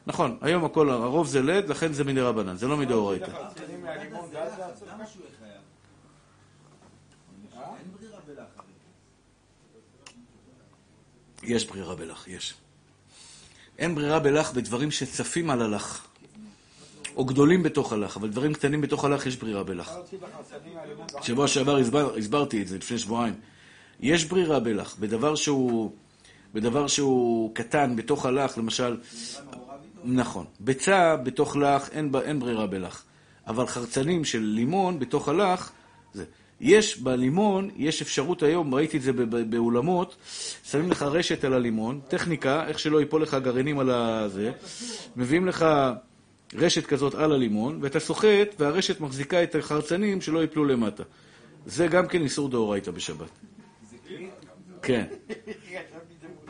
נכון, היום הכל, הרוב זה לד, לכן זה מדרבנן, זה לא מדאורייתא. יש ברירה בלח, יש. אין ברירה בלח בדברים שצפים על הלך, או גדולים בתוך הלך, אבל דברים קטנים בתוך הלך יש ברירה בלח. שבוע שעבר הסבר, הסברתי את זה, לפני שבועיים. יש ברירה בלח, בדבר שהוא, בדבר שהוא קטן בתוך הלך, למשל... נכון. ביצה בתוך לח אין, אין ברירה בלח. אבל חרצנים של לימון בתוך הלח, זה. יש בלימון, יש אפשרות היום, ראיתי את זה באולמות, שמים לך רשת על הלימון, טכניקה, איך שלא ייפול לך גרעינים על הזה, מביאים לך רשת כזאת על הלימון, ואתה סוחט, והרשת מחזיקה את החרצנים שלא ייפלו למטה. זה גם כן איסור דאורייתא בשבת. כן.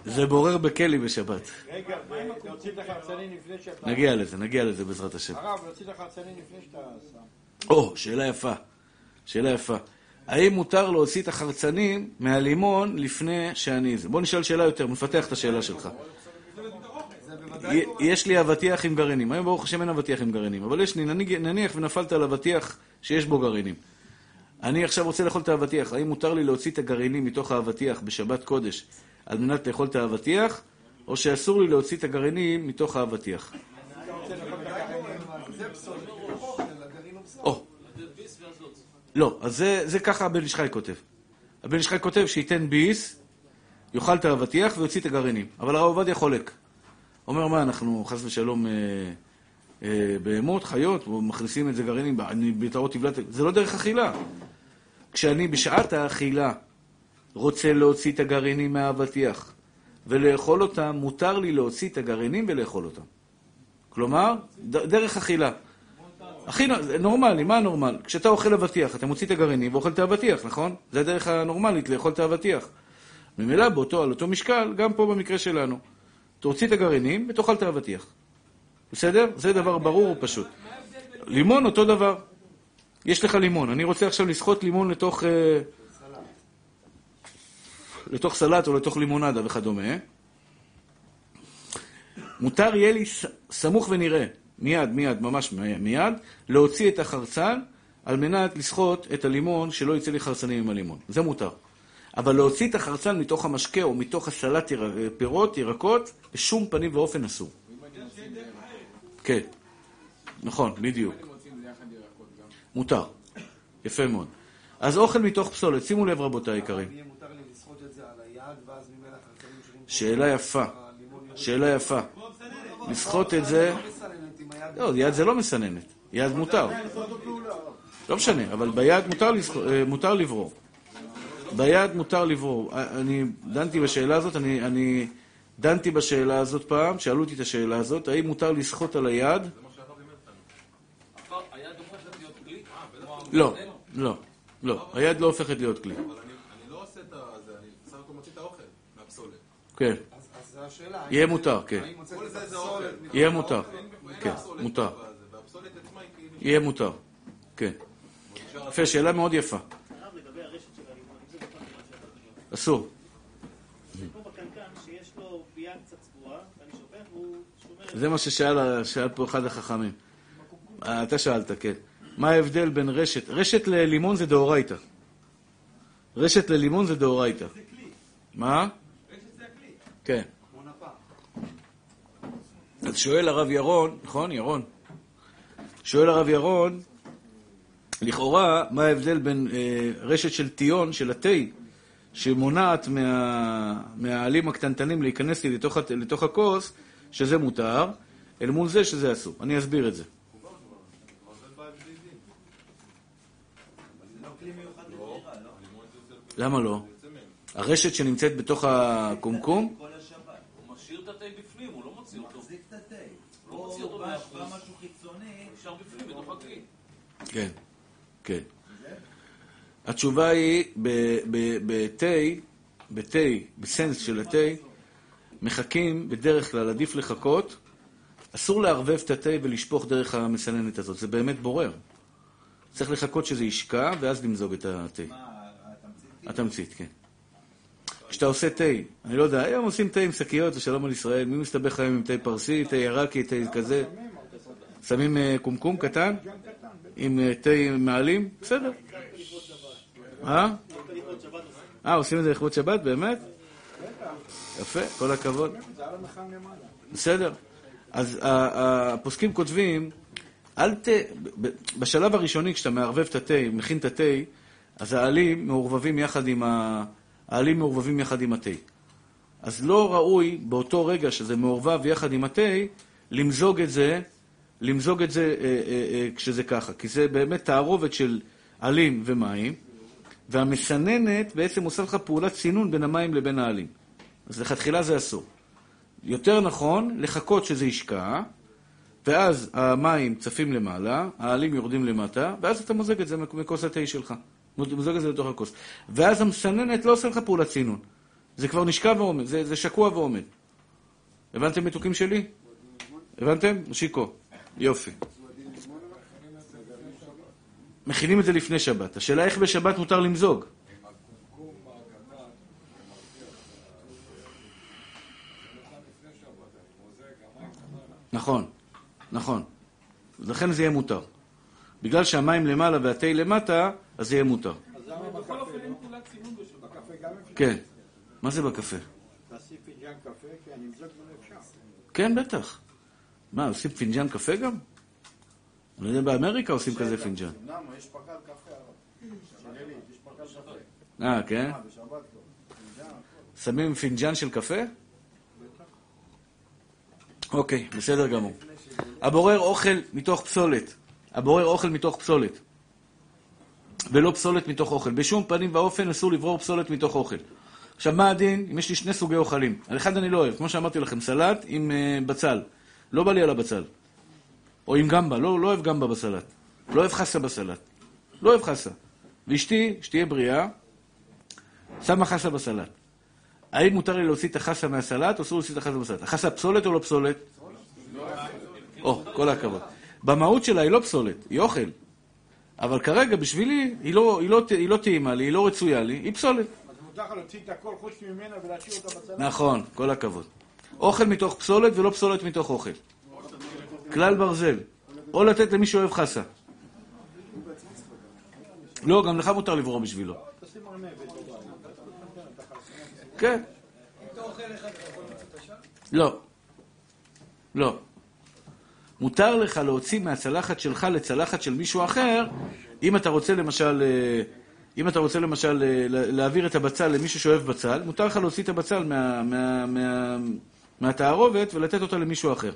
זה בורר בכלי בשבת. רגע, להוציא את החרצנים לפני שאתה... נגיע לזה, נגיע לזה בעזרת השם. הרב, להוציא את החרצנים לפני שאתה שם. או, שאלה יפה. שאלה יפה. האם מותר להוציא את החרצנים מהלימון לפני שאני זה? בוא נשאל שאלה יותר, מפתח את השאלה שלך. יש לי אבטיח עם גרעינים. היום ברוך השם אין אבטיח עם גרעינים, אבל יש לי, נניח ונפלת על אבטיח שיש בו גרעינים. אני עכשיו רוצה לאכול את האבטיח, האם מותר לי להוציא את הגרעינים מתוך האבטיח בשבת קודש על מנת לאכול את האבטיח, או שאסור לי להוציא את הגרעינים מתוך האבטיח? או. לא, אז זה, ככה הבן איש חי כותב. הבן איש חי כותב שייתן ביס, יאכל את האבטיח ויוציא את הגרעינים. אבל הרב עובדיה חולק. אומר, מה, אנחנו חס ושלום אה, אה, בהמות, חיות, מכניסים את זה גרעינים, בטעות תבלעת... זה לא דרך אכילה. כשאני בשעת האכילה רוצה להוציא את הגרעינים מהאבטיח ולאכול אותם, מותר לי להוציא את הגרעינים ולאכול אותם. כלומר, דרך אכילה. הכי נורמלי, מה נורמל? כשאתה אוכל אבטיח, אתה מוציא את הגרעינים ואוכל את האבטיח, נכון? זה הדרך הנורמלית לאכול את האבטיח. ממילא באותו, על אותו משקל, גם פה במקרה שלנו. תוציא את הגרעינים ותאכל את האבטיח. בסדר? זה דבר ברור ופשוט. לימון אותו דבר. יש לך לימון, אני רוצה עכשיו לסחוט לימון לתוך... אה, לתוך סלט או לתוך לימונדה וכדומה. מותר יהיה לי סמוך ונראה, מיד, מיד, ממש מיד, להוציא את החרצן על מנת לסחוט את הלימון, שלא יצא לי חרצנים עם הלימון. זה מותר. אבל להוציא את החרצן מתוך המשקה או מתוך הסלט יר... פירות, ירקות, בשום פנים ואופן אסור. כן, נכון, בדיוק. מותר. יפה מאוד. אז אוכל מתוך פסולת, שימו לב רבותיי היקרים. יהיה מותר לי לסחוט את זה על היד, ואז ממילא החרצנים שלי... שאלה יפה. שאלה יפה. לסחוט את זה... לא יד זה לא מסננת, יד מותר. לא משנה, אבל ביד מותר. אה, מותר לברור. ביד מותר לברור. אה, אני דנתי בשאלה הזאת, אני, אני דנתי בשאלה הזאת פעם, שאלו אותי את השאלה הזאת, האם מותר לסחוט על היד? לא, לא, לא, היד לא הופכת להיות כלי. אבל אני אני לא עושה את זה, אני בסך הכל מוציא את האוכל מהפסולת. כן, אז השאלה. יהיה מותר, כן. יהיה? מותר, כן, מותר. כאילו... יהיה מותר, כן. יפה, שאלה מאוד יפה. אסור. זה מה ששאל שאל פה אחד החכמים. אה, אתה שאלת, כן. מה ההבדל בין רשת? רשת ללימון זה דאורייתא. רשת ללימון זה דאורייתא. מה? כן. אז שואל הרב ירון, נכון, ירון? שואל הרב ירון, לכאורה, מה ההבדל בין אה, רשת של טיון, של התה, שמונעת מה, מהעלים הקטנטנים להיכנס לי לתוך, לתוך הכוס, שזה מותר, אל מול זה שזה אסור. אני אסביר את זה. למה לא? הרשת שנמצאת בתוך הקומקום? הוא משאיר את התה בפנים, הוא לא מוציא אותו. מחזיק את התה. לא מוציא אותו בא מאה בא אחוז. משהו חיצוני, נשאר בפנים, בתוך הכלי. כן, כן. התשובה היא, בתה, בתה, בסנס של התה, מחכים, בדרך כלל עדיף לחכות, אסור לערבב את התה ולשפוך דרך המסננת הזאת, זה באמת בורר. צריך לחכות שזה ישקע, ואז למזוג את התה. מה, התמצית? התמצית, כן. כשאתה עושה תה, אני לא יודע, היום עושים תה עם שקיות, ושלום על ישראל, מי מסתבך היום עם תה פרסי, תה עיראקי, תה כזה? שמים אה, קומקום קטן? עם אה, תה מעלים? בסדר. אה? אה, עושים את זה לכבוד שבת, באמת? יפה, כל הכבוד. בסדר. אז ה- ה- הפוסקים כותבים, אל ת... בשלב הראשוני, כשאתה מערבב את התה, מכין את התה, אז העלים מעורבבים יחד עם ה... העלים מעורבבים יחד עם התה. אז לא ראוי באותו רגע שזה מעורבב יחד עם התה, למזוג את זה, למזוג את זה אה, אה, אה, כשזה ככה. כי זה באמת תערובת של עלים ומים, והמסננת בעצם עושה לך פעולת צינון בין המים לבין העלים. אז לכתחילה זה אסור. יותר נכון לחכות שזה ישקע, ואז המים צפים למעלה, העלים יורדים למטה, ואז אתה מוזג את זה מכוס התה שלך. מוזג את זה לתוך הכוס. ואז המסננת לא עושה לך פעולת צינון. זה כבר נשקע ועומד, זה, זה שקוע ועומד. הבנתם מתוקים שלי? הבנתם? שיקו. יופי. מכינים את זה לפני שבת. השאלה איך בשבת מותר למזוג. נכון, נכון. לכן זה יהיה מותר. בגלל שהמים למעלה והתה למטה, אז זה יהיה מותר. בכל אופן אין פעולת צינון בשבת. בקפה גם אפשר? כן. מה זה בקפה? תעשי פיג'ן קפה, כן, עם זאת לא אפשר. כן, בטח. מה, עושים פינג'אן קפה גם? אני לא יודע, באמריקה עושים כזה. למה? קפה. אה, כן? אה, לא. שמים פינג'אן של קפה? אוקיי, בסדר גמור. הבורר אוכל מתוך פסולת. הבורר אוכל מתוך פסולת. ולא פסולת מתוך אוכל. בשום פנים ואופן אסור לברור פסולת מתוך אוכל. עכשיו, מה הדין אם יש לי שני סוגי אוכלים? על אחד אני לא אוהב, כמו שאמרתי לכם, סלט עם uh, בצל. לא בא לי על הבצל. או עם גמבה, לא, לא אוהב גמבה בסלט. לא אוהב חסה בסלט. לא אוהב חסה. ואשתי, שתהיה בריאה, שמה חסה בסלט. האם מותר לי להוציא את החסה מהסלט, או אסור להוציא את החסה בסלט? החסה פסולת או לא פסולת? או, כל הכבוד. במהות שלה היא לא פסולת, היא אוכל. אבל כרגע, בשבילי, היא לא, היא, לא, היא לא טעימה לי, היא לא רצויה לי, היא פסולת. אז מותר לך להוציא את הכל חוץ ממנה ולהשאיר אותה בצלחת? נכון, כל הכבוד. אוכל מתוך פסולת ולא פסולת מתוך אוכל. כלל ברזל. או לתת למי שאוהב חסה. לא, גם לך מותר לברור בשבילו. כן. לא. לא. מותר לך להוציא מהצלחת שלך לצלחת של מישהו אחר, אם אתה רוצה למשל, אה, אם אתה רוצה למשל אה, להעביר את הבצל למישהו שאוהב בצל, מותר לך להוציא את הבצל מה, מה, מה, מהתערובת ולתת אותה למישהו אחר.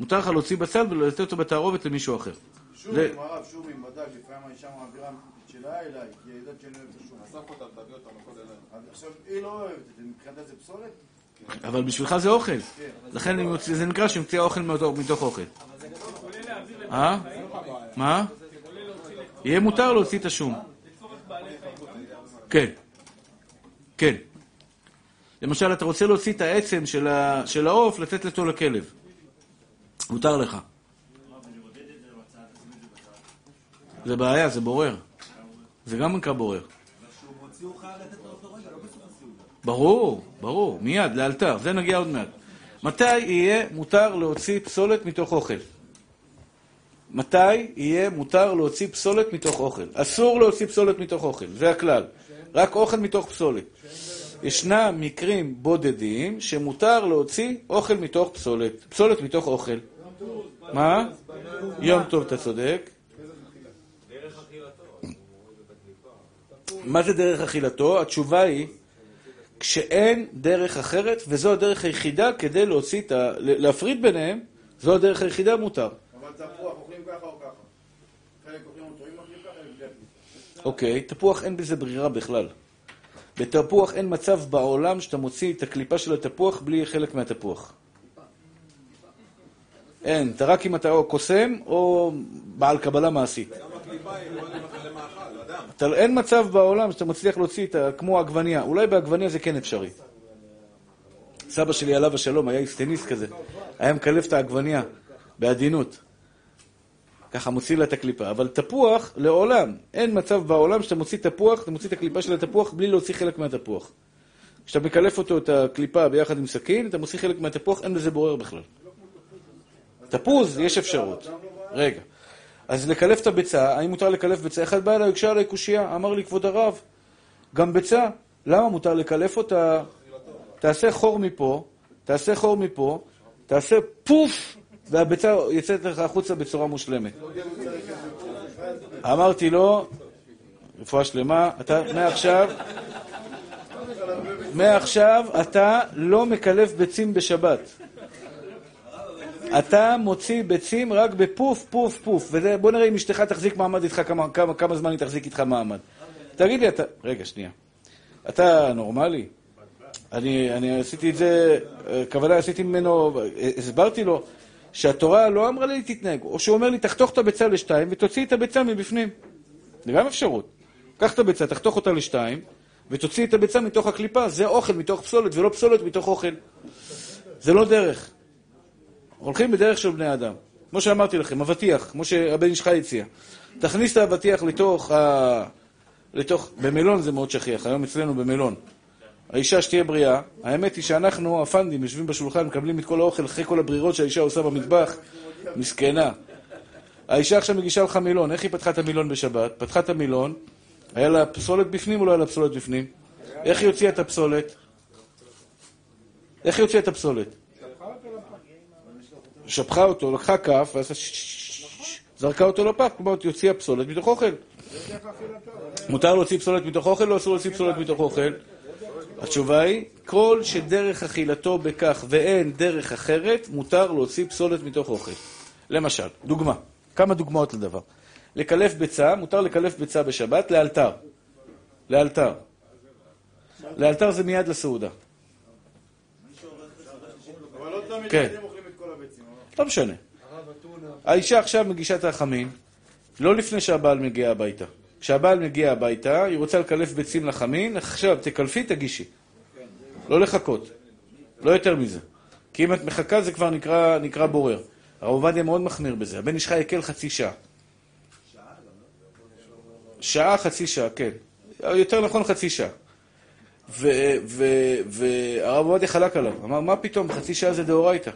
מותר לך להוציא בצל ולתת אותו בתערובת למישהו אחר. שומים, הרב, שומים, ודאי, לפעמים האישה מעבירה את שלה אליי, כי היא יודעת שאני אוהב את השום. עכשיו, היא לא אוהבת את זה, מבחינתה זה פסולת? אבל בשבילך זה אוכל. לכן זה נקרא שמציע אוכל מתוך, אוכל. אה? מה? יהיה מותר להוציא את השום. כן. כן. למשל, אתה רוצה להוציא את העצם של העוף, לתת אותו לכלב. מותר לך. זה בעיה, זה בורר. זה גם נקרא בורר. ברור, ברור, מיד, לאלתר, זה נגיע עוד מעט. מתי יהיה מותר להוציא פסולת מתוך אוכל? מתי יהיה מותר להוציא פסולת מתוך אוכל? אסור להוציא פסולת מתוך אוכל, זה הכלל. רק אוכל מתוך פסולת. ישנם מקרים בודדים שמותר להוציא אוכל מתוך פסולת. פסולת מתוך אוכל. מה? יום טוב, אתה צודק. מה זה דרך אכילתו? התשובה היא כשאין דרך אחרת, וזו הדרך היחידה כדי להוציא את ה... להפריד ביניהם, זו הדרך היחידה מותר. אבל תפוח, אוכלים ככה או ככה? חלק אוכלים אותו, אם אוכלים ככה, הם. אוקיי, תפוח אין בזה ברירה בכלל. בתפוח אין מצב בעולם שאתה מוציא את הקליפה של התפוח בלי חלק מהתפוח. אין, אתה רק אם אתה או קוסם או בעל קבלה מעשית. גם הקליפה היא קודם לכן למאכל, אדם. אתה, אין מצב בעולם שאתה מצליח להוציא את ה... כמו עגבנייה. אולי בעגבנייה זה כן אפשרי. סבא שלי עליו השלום היה איסטניסט כזה. היה מקלף את העגבנייה בעדינות. ככה מוציא לה את הקליפה. אבל תפוח, לעולם, אין מצב בעולם שאתה מוציא תפוח, אתה מוציא את הקליפה של התפוח בלי להוציא חלק מהתפוח. כשאתה מקלף אותו, את הקליפה ביחד עם סכין, אתה מוציא חלק מהתפוח, אין לזה בורר בכלל. תפוז, יש אפשרות. רגע. אז לקלף את הביצה, האם מותר לקלף ביצה? אחד בא אליי, הקשה עליי קושייה, אמר לי, כבוד הרב, גם ביצה, למה מותר לקלף אותה? תעשה חור מפה, תעשה חור מפה, תעשה פוף, והביצה יוצאת לך החוצה בצורה מושלמת. אמרתי לו, רפואה שלמה, אתה מעכשיו, מעכשיו אתה לא מקלף ביצים בשבת. אתה מוציא ביצים רק בפוף, פוף, פוף. ובוא נראה אם אשתך תחזיק מעמד איתך, כמה, כמה, כמה זמן היא תחזיק איתך מעמד. תגיד לי, אתה... רגע, שנייה. אתה נורמלי? אני, אני עשיתי את זה, הכוונה עשיתי ממנו, הסברתי לו שהתורה לא אמרה לי תתנהג, או שהוא אומר לי תחתוך את הביצה לשתיים ותוציא את הביצה מבפנים. זה גם אפשרות. קח את הביצה, תחתוך אותה לשתיים, ותוציא את הביצה מתוך הקליפה, זה אוכל מתוך פסולת ולא פסולת מתוך אוכל. זה לא דרך. הולכים בדרך של בני אדם. כמו שאמרתי לכם, אבטיח, כמו שהבן איש חי הציע. תכניס את האבטיח לתוך ה... לתוך... במלון זה מאוד שכיח, היום אצלנו במלון. האישה שתהיה בריאה, האמת היא שאנחנו, הפנדים, יושבים בשולחן, מקבלים את כל האוכל אחרי כל הברירות שהאישה עושה במטבח. מסכנה. האישה עכשיו מגישה לך מילון, איך היא פתחה את המילון בשבת? פתחה את המילון, היה לה פסולת בפנים או לא היה לה פסולת בפנים? איך היא הוציאה את הפסולת? איך היא הוציאה את הפסולת? שפכה אותו, לקחה כף, ששש, זרקה אותו לפח, כלומר, היא הוציאה פסולת מתוך אוכל. מותר להוציא פסולת מתוך אוכל, לא אסור להוציא פסולת מתוך אוכל? התשובה היא, כל שדרך אכילתו בכך ואין דרך אחרת, מותר להוציא פסולת מתוך אוכל. למשל, דוגמה, כמה דוגמאות לדבר. לקלף ביצה, מותר לקלף ביצה בשבת לאלתר. לאלתר. לאלתר זה מיד לסעודה. כן. ילדים אוכלים את כל הביצים. לא משנה. האישה עכשיו מגישה את החמין, לא לפני שהבעל מגיע הביתה. כשהבעל מגיע הביתה, היא רוצה לקלף ביצים לחמין, עכשיו תקלפי, תגישי. לא לחכות. לא יותר מזה. כי אם את מחכה זה כבר נקרא, נקרא בורר. הרב עובדיה מאוד מחמיר בזה. הבן איש חי יקל חצי שעה. שעה, חצי שעה, כן. יותר נכון חצי שעה. והרב עובדיה חלק עליו. אמר, מה פתאום, חצי שעה זה דאורייתא.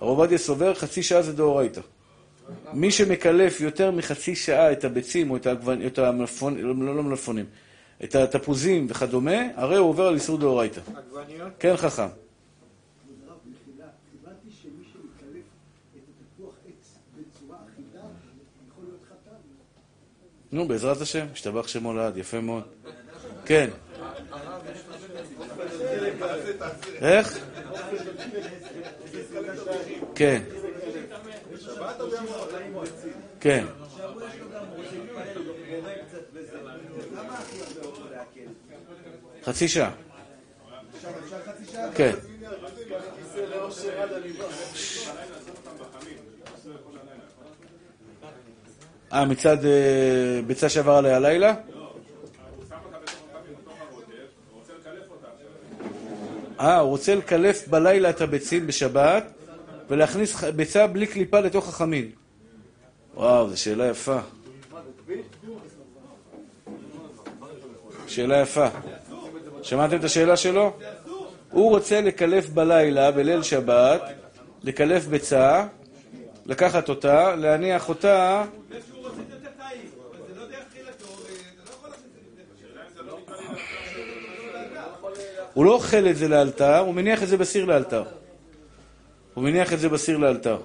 הרב עובדיה סובר, חצי שעה זה דאורייתא. מי שמקלף יותר מחצי שעה את הביצים או את, העגבנ... את המלפון... לא, לא מלפונים, את התפוזים וכדומה, הרי הוא עובר על איסור דאורייתא. עגבניות? כן, חכם. הרב. נו, בעזרת השם, השתבח שמו לעד, יפה מאוד. כן. איך? כן. כן. חצי שעה. כן. אה, מצד אה, ביצה שעבר עליה הלילה? אה, הוא רוצה לקלף בלילה את הביצים בשבת ולהכניס ביצה בלי קליפה לתוך החמין. וואו, זו שאלה יפה. שאלה יפה. שמעתם את השאלה שלו? הוא רוצה לקלף בלילה, בליל שבת, לקלף ביצה, לקחת אותה, להניח אותה הוא לא אוכל את זה לאלתר, הוא מניח את זה בסיר לאלתר. הוא מניח את זה בסיר לאלתר.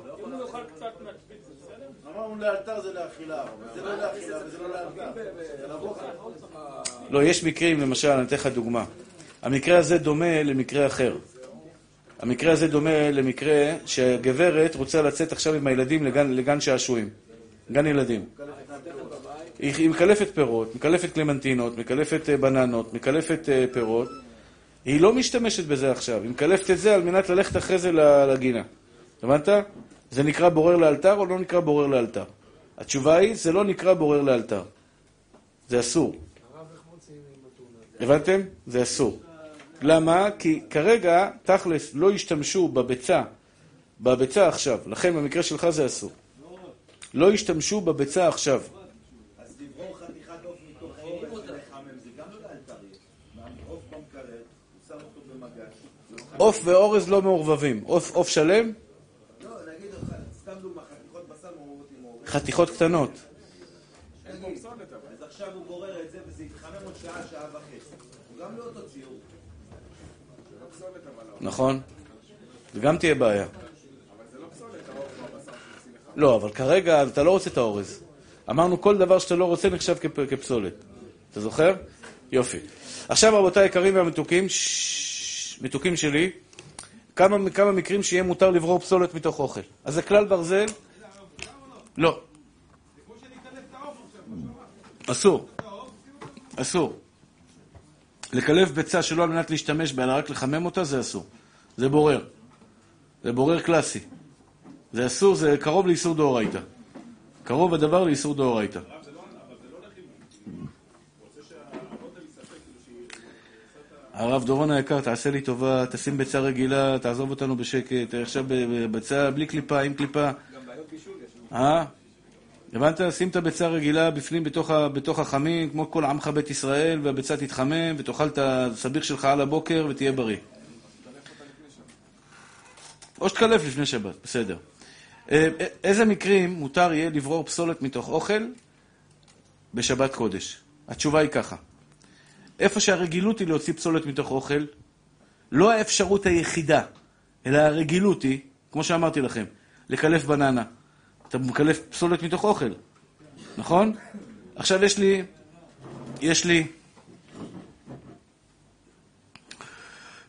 אמרנו לאלתר זה לאכילה, אבל זה לא לאכילה וזה לא לאלתר. זה לבוכר. לא, יש מקרים, למשל, אני אתן לך דוגמה. המקרה הזה דומה למקרה אחר. המקרה הזה דומה למקרה שהגברת רוצה לצאת עכשיו עם הילדים לגן, לגן שעשועים. גן ילדים. היא, היא מקלפת פירות, מקלפת קלמנטינות, מקלפת אה, בננות, מקלפת אה, פירות. היא לא משתמשת בזה עכשיו, היא מקלפת את זה על מנת ללכת אחרי זה לגינה. הבנת? זה נקרא בורר לאלתר או לא נקרא בורר לאלתר? התשובה היא, זה לא נקרא בורר לאלתר. זה אסור. הבנתם? זה אסור. למה? כי כרגע, תכלס, לא השתמשו בביצה, בביצה עכשיו. לכן במקרה שלך זה אסור. לא השתמשו בביצה עכשיו. אז לברור חתיכת עוף מתוך העורף ולחמם זה גם לא לאלתר יש. עוף במקרר, הוא שם אותו במגש. עוף ואורז לא מעורבבים. עוף שלם, לא, נגיד, סתם דוגמא, חתיכות בשר מעורבות עם עורף. חתיכות קטנות. אז עכשיו הוא בורר את זה וזה יתחמם עוד שעה, שעה וחצי. הוא גם לא אותו ציור. נכון? זה גם תהיה בעיה. לא, אבל כרגע אתה לא רוצה את האורז. אמרנו כל דבר שאתה לא רוצה נחשב כפ- כפסולת. אתה זוכר? יופי. עכשיו רבותיי היקרים והמתוקים, ששש, מתוקים שלי, כמה, כמה מקרים שיהיה מותר לברור פסולת מתוך אוכל. אז זה כלל ברזל? לא. אסור. אסור. לקלף ביצה שלא על מנת להשתמש בה, אלא רק לחמם אותה, זה אסור. זה בורר. זה בורר קלאסי. זה אסור, זה קרוב לאיסור דאורייתא. קרוב הדבר לאיסור דאורייתא. הרב דורון היקר, תעשה לי טובה, תשים ביצה רגילה, תעזוב אותנו בשקט, עכשיו בביצה בלי קליפה, עם קליפה. גם בעיות בישול יש. אה? הבנת? שים את הביצה הרגילה בפנים, בתוך, בתוך החמים, כמו כל עמך בית ישראל, והביצה תתחמם, ותאכל את הסביח שלך על הבוקר, ותהיה בריא. או שתקלף לפני שבת, בסדר. אה, איזה מקרים מותר יהיה לברור פסולת מתוך אוכל בשבת קודש? התשובה היא ככה. איפה שהרגילות היא להוציא פסולת מתוך אוכל, לא האפשרות היחידה, אלא הרגילות היא, כמו שאמרתי לכם, לקלף בננה. אתה מקלף פסולת מתוך אוכל, נכון? עכשיו יש לי, יש לי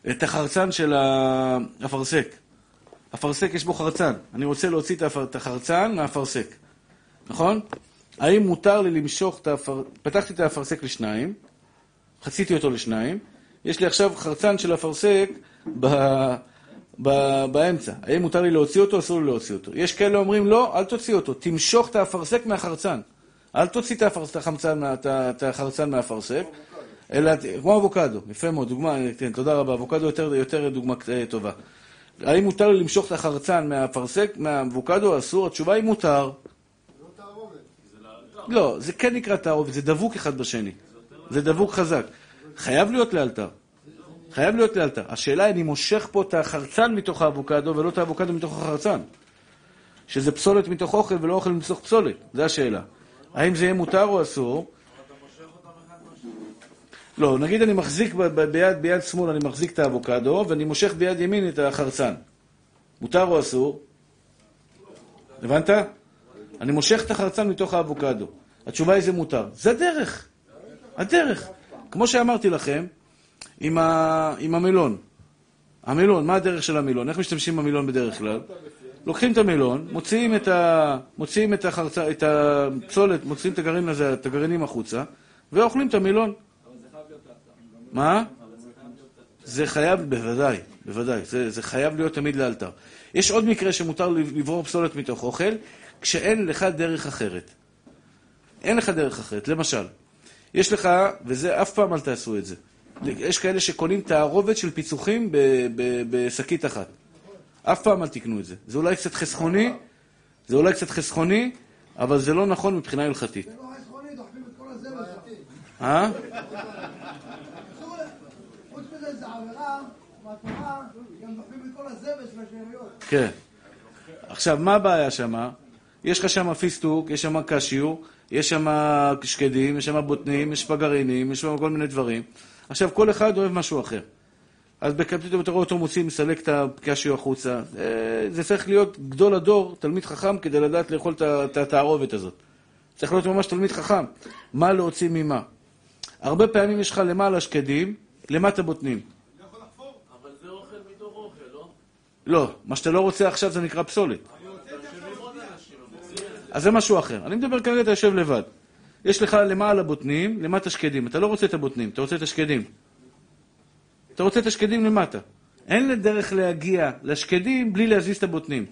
את החרצן של האפרסק. אפרסק יש בו חרצן. אני רוצה להוציא את החרצן מהאפרסק, נכון? האם מותר לי למשוך את האפר... פתחתי את האפרסק לשניים, חציתי אותו לשניים, יש לי עכשיו חרצן של אפרסק ב... ב... באמצע. האם מותר לי להוציא אותו או אסור לי להוציא אותו? יש כאלה אומרים, לא, אל תוציא אותו, תמשוך את האפרסק מהחרצן. אל תוציא את, האפרס... את, החמצן, את את החרצן מהאפרסק, אלא כמו אבוקדו, יפה מאוד, דוגמה, כן, תודה רבה, אבוקדו יותר, יותר דוגמה אה, טובה. האם מותר לי למשוך את החרצן מהאפרסק, מהאבוקדו, אסור? התשובה היא מותר. לא, זה כן נקרא תערובת, זה דבוק אחד בשני. זה דבוק חזק. חייב להיות לאלתר. חייב להיות לאלתר. השאלה היא, אני מושך פה את החרצן מתוך האבוקדו ולא את האבוקדו מתוך החרצן. שזה פסולת מתוך אוכל ולא אוכל מתוך פסולת. זו השאלה. האם זה יהיה מותר או אסור? לא, נגיד אני מחזיק ביד, ביד שמאל, אני מחזיק את האבוקדו, ואני מושך ביד ימין את החרצן. מותר או אסור? הבנת? אני מושך את החרצן מתוך האבוקדו. התשובה היא זה מותר. זה הדרך. הדרך. כמו שאמרתי לכם, עם, ה... עם המילון. המילון, מה הדרך של המילון? איך משתמשים במילון בדרך כלל? לוקחים את המילון, מוציאים את, ה... מוציאים את, החרצ... את הפסולת, מוציאים את הגרעין הזה, את הגרעינים החוצה, ואוכלים את המילון. מה? זה חייב, בוודאי, בוודאי, זה, זה חייב להיות תמיד לאלתר. יש עוד מקרה שמותר לברור פסולת מתוך אוכל, כשאין לך דרך אחרת. אין לך דרך אחרת. למשל, יש לך, וזה אף פעם אל תעשו את זה, יש כאלה שקונים תערובת של פיצוחים בשקית אחת. אף פעם אל תקנו את זה. זה אולי קצת חסכוני, זה אולי קצת חסכוני, אבל זה לא נכון מבחינה הלכתית. זה לא חסכוני, דוחפים את כל הזבל שם. אה? חוץ מזה זה עבירה מהתורה, גם דוחפים את כל הזבל של השאריות. כן. עכשיו, מה הבעיה שמה? יש לך שם פיסטוק, יש שם קשיו, יש שם שקדים, יש שם בוטנים, יש פגרינים, יש שם כל מיני דברים. עכשיו, כל אחד אוהב משהו אחר. אז פתאום אתה רואה אותו מוציא, מסלק את הקשיו החוצה. אה, זה צריך להיות גדול הדור, תלמיד חכם, כדי לדעת לאכול את התערובת הזאת. צריך להיות ממש תלמיד חכם. מה להוציא ממה. הרבה פעמים יש לך למעלה שקדים, למטה בוטנים. אבל זה אוכל מתוך אוכל, לא? לא, מה שאתה לא רוצה עכשיו זה נקרא פסולת. אז זה משהו אחר. אני מדבר כרגע, אתה יושב לבד. יש לך למעלה בוטנים, למטה שקדים. אתה לא רוצה את הבוטנים, אתה רוצה את השקדים. אתה רוצה את השקדים למטה. אין לדרך להגיע לשקדים בלי להזיז את הבוטנים.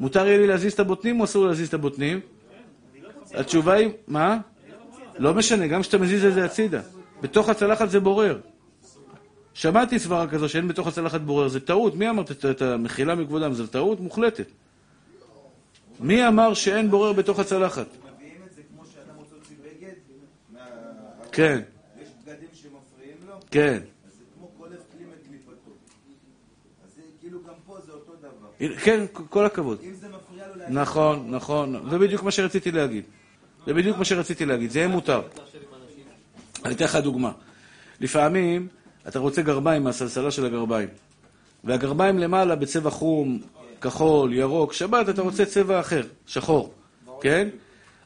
מותר יהיה לי להזיז את הבוטנים או אסור להזיז את הבוטנים? התשובה היא, מה? לא משנה, גם כשאתה מזיז את זה הצידה. בתוך הצלחת זה בורר. שמעתי סברה כזו שאין בתוך הצלחת בורר, זה טעות. מי אמר את המחילה מכבודם? זו טעות מוחלטת. מי אמר שאין בורר בתוך הצלחת? מביאים את זה כמו שאדם רוצה להוציא בגד, כן, יש בגדים שמפריעים לו, כן. אז זה כמו קולף כלי מקליפתו. אז זה כאילו גם פה זה אותו דבר. כן, כל הכבוד. אם זה מפריע לו להגיד... נכון, נכון. זה בדיוק מה שרציתי להגיד. זה בדיוק מה שרציתי להגיד. זה יהיה מותר. אני אתן לך דוגמה. לפעמים אתה רוצה גרביים מהסלסלה של הגרביים, והגרביים למעלה בצבע חום, כחול, ירוק, שבת אתה רוצה צבע אחר, שחור, כן?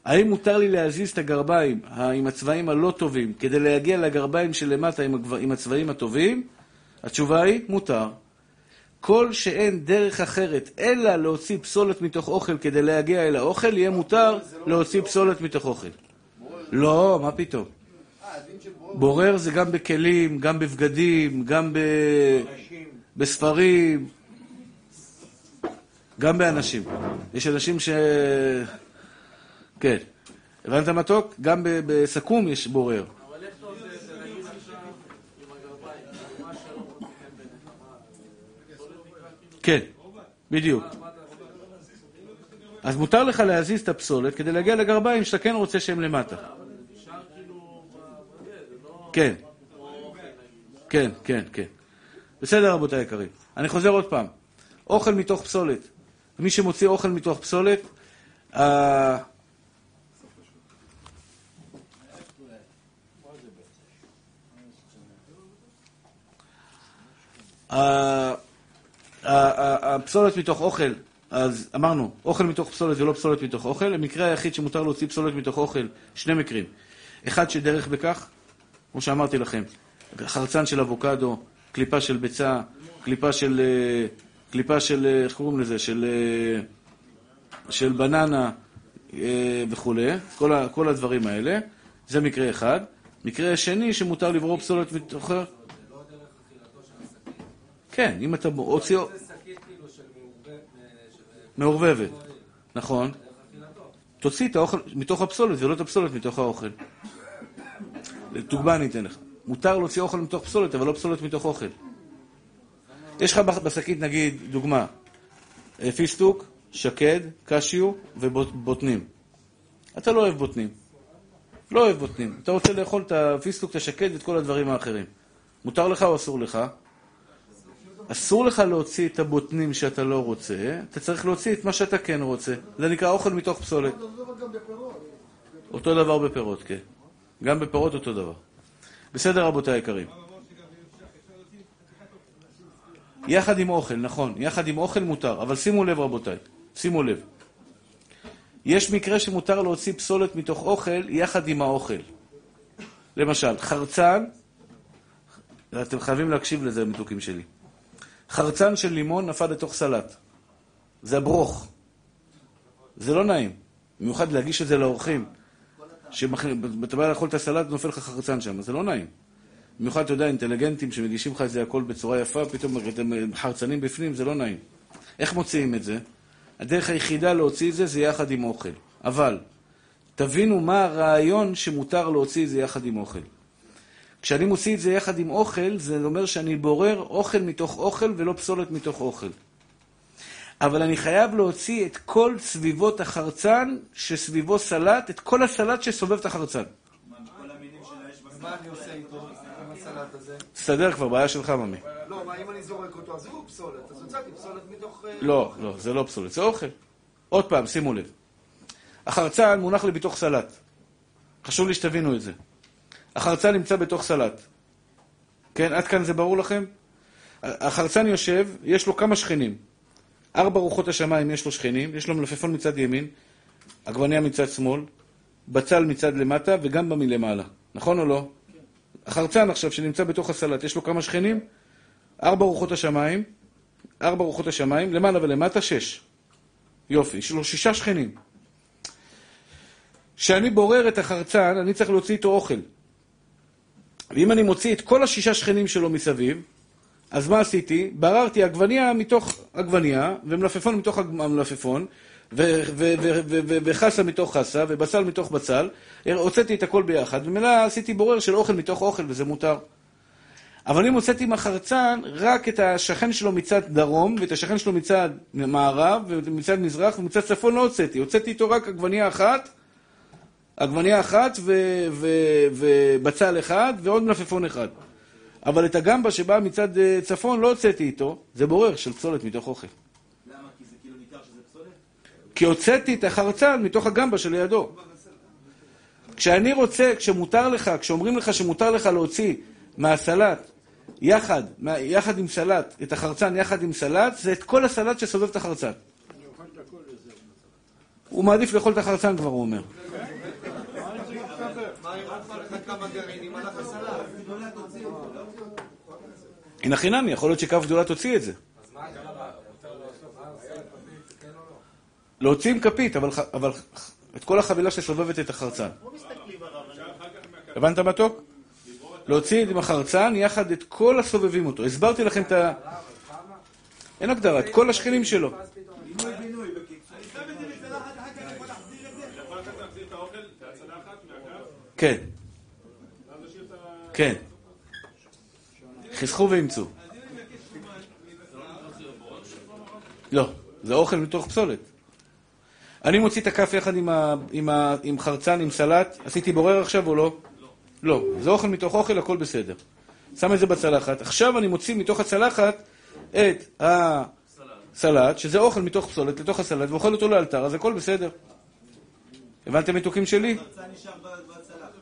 האם מותר לי להזיז את הגרביים עם הצבעים הלא טובים כדי להגיע לגרביים שלמטה עם, הצבעים הטובים? התשובה היא, מותר. כל שאין דרך אחרת אלא להוציא פסולת מתוך אוכל כדי להגיע אל האוכל, יהיה מותר להוציא פסולת מתוך אוכל. לא, מה פתאום? אה, בורר. זה גם בכלים, גם בבגדים, גם. בספרים, גם באנשים. יש אנשים ש... כן. הבנת מתוק? גם בסכו"ם יש בורר. כן, בדיוק. אז מותר לך להזיז את הפסולת כדי להגיע לגרביים שאתה כן רוצה שהם למטה. כאילו לא כן. כן, כן, כן. בסדר, רבותיי היקרים. אני חוזר עוד פעם. אוכל מתוך פסולת. מי שמוציא אוכל מתוך פסולת, אה, ה- ה- ה- הפסולת מתוך אוכל, אז אמרנו, אוכל מתוך פסולת ולא פסולת מתוך אוכל. המקרה היחיד שמותר להוציא פסולת מתוך אוכל, שני מקרים. אחד שדרך בכך, כמו שאמרתי לכם, חרצן של אבוקדו, קליפה של ביצה, קליפה של, אה, קליפה של, אה, איך קוראים לזה? של, אה, של בננה אה, וכולי, כל, ה- כל הדברים האלה. זה מקרה אחד. מקרה שני שמותר לברור פסולת מתוך... כן, אם אתה הוציא... מעורבבת, נכון. תוציא את האוכל מתוך הפסולת ולא את הפסולת מתוך האוכל. דוגמה אני אתן לך. מותר להוציא אוכל מתוך פסולת, אבל לא פסולת מתוך אוכל. יש לך בשקית, נגיד, דוגמה, אה, פיסטוק, שקד, קשיו ובוטנים. אתה לא אוהב בוטנים. לא אוהב בוטנים. אתה רוצה לאכול את הפיסטוק, את השקד ואת כל הדברים האחרים. מותר לך או אסור לך? אסור לך להוציא את הבוטנים שאתה לא רוצה, אתה צריך להוציא את מה שאתה כן רוצה. זה נקרא אוכל מתוך פסולת. אותו דבר בפירות, כן. גם בפירות אותו דבר. בסדר, רבותיי היקרים. יחד עם אוכל, נכון, יחד עם אוכל מותר, אבל שימו לב רבותיי, שימו לב. יש מקרה שמותר להוציא פסולת מתוך אוכל יחד עם האוכל. למשל, חרצן, אתם חייבים להקשיב לזה, מתוקים שלי. חרצן של לימון נפל לתוך סלט. זה הברוך. זה לא נעים. במיוחד להגיש את זה לאורחים. שאתה בא לאכול את הסלט ונופל לך חרצן שם, זה לא נעים. במיוחד, אתה יודע, אינטליגנטים שמגישים לך את זה הכל בצורה יפה, פתאום אתם חרצנים בפנים, זה לא נעים. איך מוציאים את זה? הדרך היחידה להוציא את זה זה יחד עם אוכל. אבל, תבינו מה הרעיון שמותר להוציא את זה יחד עם אוכל. כשאני מוציא את זה יחד עם אוכל, זה אומר שאני בורר אוכל מתוך אוכל ולא פסולת מתוך אוכל. אבל אני חייב להוציא את כל סביבות החרצן שסביבו סלט, את כל הסלט שסובב את החרצן. מה אני עושה איתו, הזה? תסתדר כבר, בעיה שלך, ממי. לא, מה אם אני זורק אותו, אז הוא פסולת. אז הוצאתי פסולת מתוך... אה, לא, לא, זה לא פסולת, זה אוכל. עוד פעם, שימו לב. החרצן מונח לי בתוך סלט. חשוב לי שתבינו את זה. החרצן נמצא בתוך סלט. כן, עד כאן זה ברור לכם? החרצן יושב, יש לו כמה שכנים. ארבע רוחות השמיים יש לו שכנים, יש לו מלפפון מצד ימין, עגבניה מצד שמאל, בצל מצד למטה וגם במלמעלה. נכון או לא? החרצן עכשיו שנמצא בתוך הסלט, יש לו כמה שכנים? ארבע רוחות השמיים, ארבע רוחות השמיים, למעלה ולמטה שש. יופי, יש לו שישה שכנים. כשאני בורר את החרצן, אני צריך להוציא איתו אוכל. ואם אני מוציא את כל השישה שכנים שלו מסביב, אז מה עשיתי? בררתי עגבניה מתוך עגבניה, ומלפפון מתוך המלפפון, וחסה מתוך חסה, ובצל מתוך בצל, הוצאתי את הכל ביחד, ומילא עשיתי בורר של אוכל מתוך אוכל, וזה מותר. אבל אם הוצאתי מהחרצן רק את השכן שלו מצד דרום, ואת השכן שלו מצד מערב, ומצד מזרח, ומצד צפון לא הוצאתי. הוצאתי איתו רק עגבניה אחת, עגבניה אחת ובצל אחד, ועוד מלפפון אחד. אבל את הגמבה שבאה מצד אה, צפון לא הוצאתי איתו, זה בורר של פסולת מתוך אוכל. למה? כי זה כאילו ניכר שזה פסולת? כי הוצאתי את החרצן מתוך הגמבה שלידו. כשאני רוצה, כשמותר לך, כשאומרים לך שמותר לך להוציא מהסלט יחד, מה- יחד עם סלט, את החרצן יחד עם סלט, זה את כל הסלט שסובב את החרצן. הוא מעדיף לאכול את החרצן כבר, הוא אומר. הנה חינמי, יכול להיות שכף גדולה תוציא את זה. להוציא עם כפית, אבל, את כל החבילה שסובבת את החרצן. לא הבנת מתוק? להוציא עם החרצן יחד את כל הסובבים אותו. הסברתי לכם את ה... אין הגדרה, את כל השכנים שלו. כן. כן. חסכו ואימצו. לא, זה אוכל מתוך פסולת. אני מוציא את הכף יחד עם, ה, עם, ה, עם חרצן, עם סלט. עשיתי בורר עכשיו או לא? לא. זה אוכל מתוך אוכל, הכל בסדר. שם את זה בצלחת. עכשיו אני מוציא מתוך הצלחת את הסלט, שזה אוכל מתוך פסולת, לתוך הסלט, ואוכל אותו לאלתר, אז הכל בסדר. הבנתם מתוקים שלי?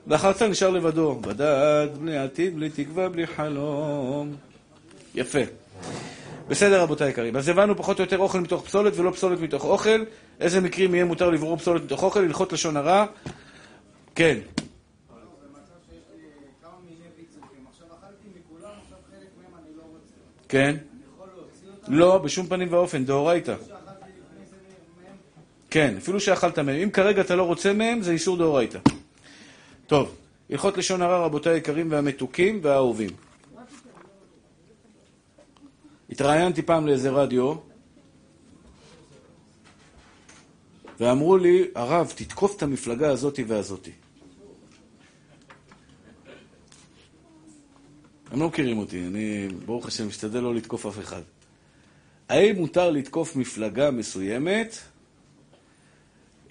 והחרצן נשאר לבדו. בדד, בלי עתיד, בלי תקווה, בלי חלום. יפה. בסדר, רבותיי היקרים. אז הבנו פחות או יותר אוכל מתוך פסולת ולא פסולת מתוך אוכל. איזה מקרים יהיה מותר לברור פסולת מתוך אוכל? הלכות לשון הרע. כן. כן. לא, בשום פנים ואופן, דאורייתא. כן, אפילו שאכלת מהם. אם כרגע אתה לא רוצה מהם, זה איסור דאורייתא. טוב, הלכות לשון הרע, רבותיי היקרים והמתוקים והאהובים. התראיינתי פעם לאיזה רדיו, ואמרו לי, הרב, תתקוף את המפלגה הזאתי והזאתי. הם לא מכירים אותי, אני, ברוך השם, משתדל לא לתקוף אף אחד. האם מותר לתקוף מפלגה מסוימת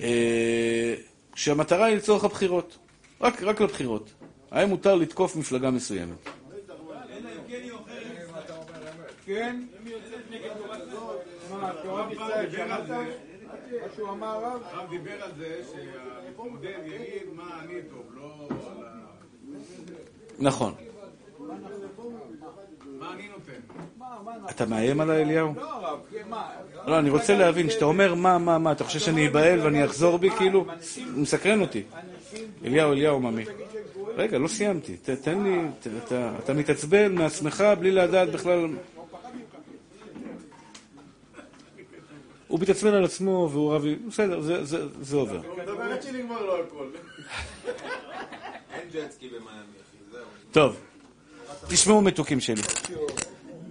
אה, כשהמטרה היא לצורך הבחירות? רק, רק לבחירות. האם מותר לתקוף מפלגה מסוימת? אלא אם כן היא אוכלת כן? אם היא יוצאת נגד תורת ישראל. מה, דיבר על שמעת? זה. מה שהוא אמר הרב? הרב דיבר על זה שהמתמודד יגיד מה אני טוב, לא על ה... נכון. מה אני נותן. אתה מאיים עליי, אליהו? לא כן? לא, אני רוצה להבין, כשאתה אומר מה, מה, מה, אתה חושב שאני אבהל ואני אחזור בי, כאילו? מסקרן אותי. אליהו, אליהו, ממי. רגע, לא סיימתי. ת- תן לי, אתה מתעצבן מעצמך בלי לדעת בכלל... הוא מתעצבן על עצמו והוא רב... בסדר, זה- זה זה עובר. מדברת שלי כבר לא הכל. אין ג'טסקי במיאמי, אחי, זהו. טוב, תשמעו מתוקים שלי.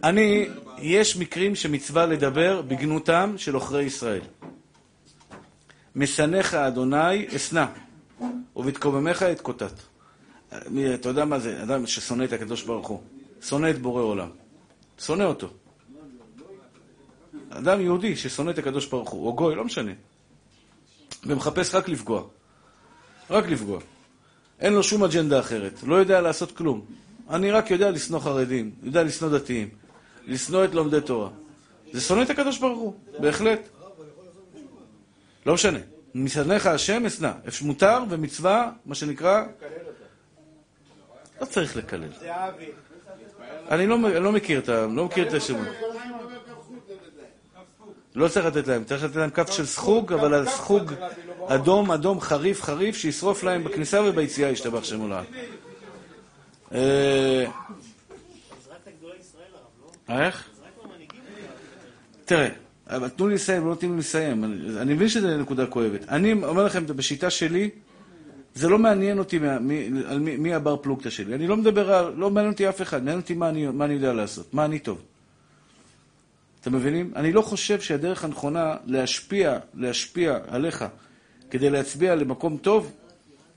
אני, יש מקרים שמצווה לדבר בגנותם של עוכרי ישראל. משנאיך אדוני אשנא, ובתקוממך את קוטט. אתה יודע מה זה? אדם ששונא את הקדוש ברוך הוא. שונא את בורא עולם. שונא אותו. אדם יהודי ששונא את הקדוש ברוך הוא, או גוי, לא משנה. ומחפש רק לפגוע. רק לפגוע. אין לו שום אג'נדה אחרת, לא יודע לעשות כלום. אני רק יודע לשנוא חרדים, יודע לשנוא דתיים, לשנוא את לומדי תורה. זה שונא את הקדוש ברוך הוא, בהחלט. לא משנה. משנאיך השם אשנא. מותר ומצווה, מה שנקרא, לא צריך לקלל. אני לא, לא מכיר את. לא מכיר את השמות. לא צריך לתת להם, צריך לתת להם כף של סחוג, אבל הסחוג אדום, אדום, חריף, חריף, שישרוף להם בכניסה וביציאה, ישתבח שם עולם. אה, לא? איך? תראה, אבל תנו לי לסיים, לא נותנים לי לסיים. אני, מבין שזו נקודה כואבת. אני אומר לכם, בשיטה שלי, זה לא מעניין אותי מי, על מי, מי הבר פלוגתא שלי. אני לא מדבר. לא מעניין אותי אף אחד, מעניין אותי מה אני, מה אני יודע לעשות, מה אני טוב. אתם מבינים? אני לא חושב שהדרך הנכונה להשפיע, להשפיע עליך כדי להצביע למקום טוב,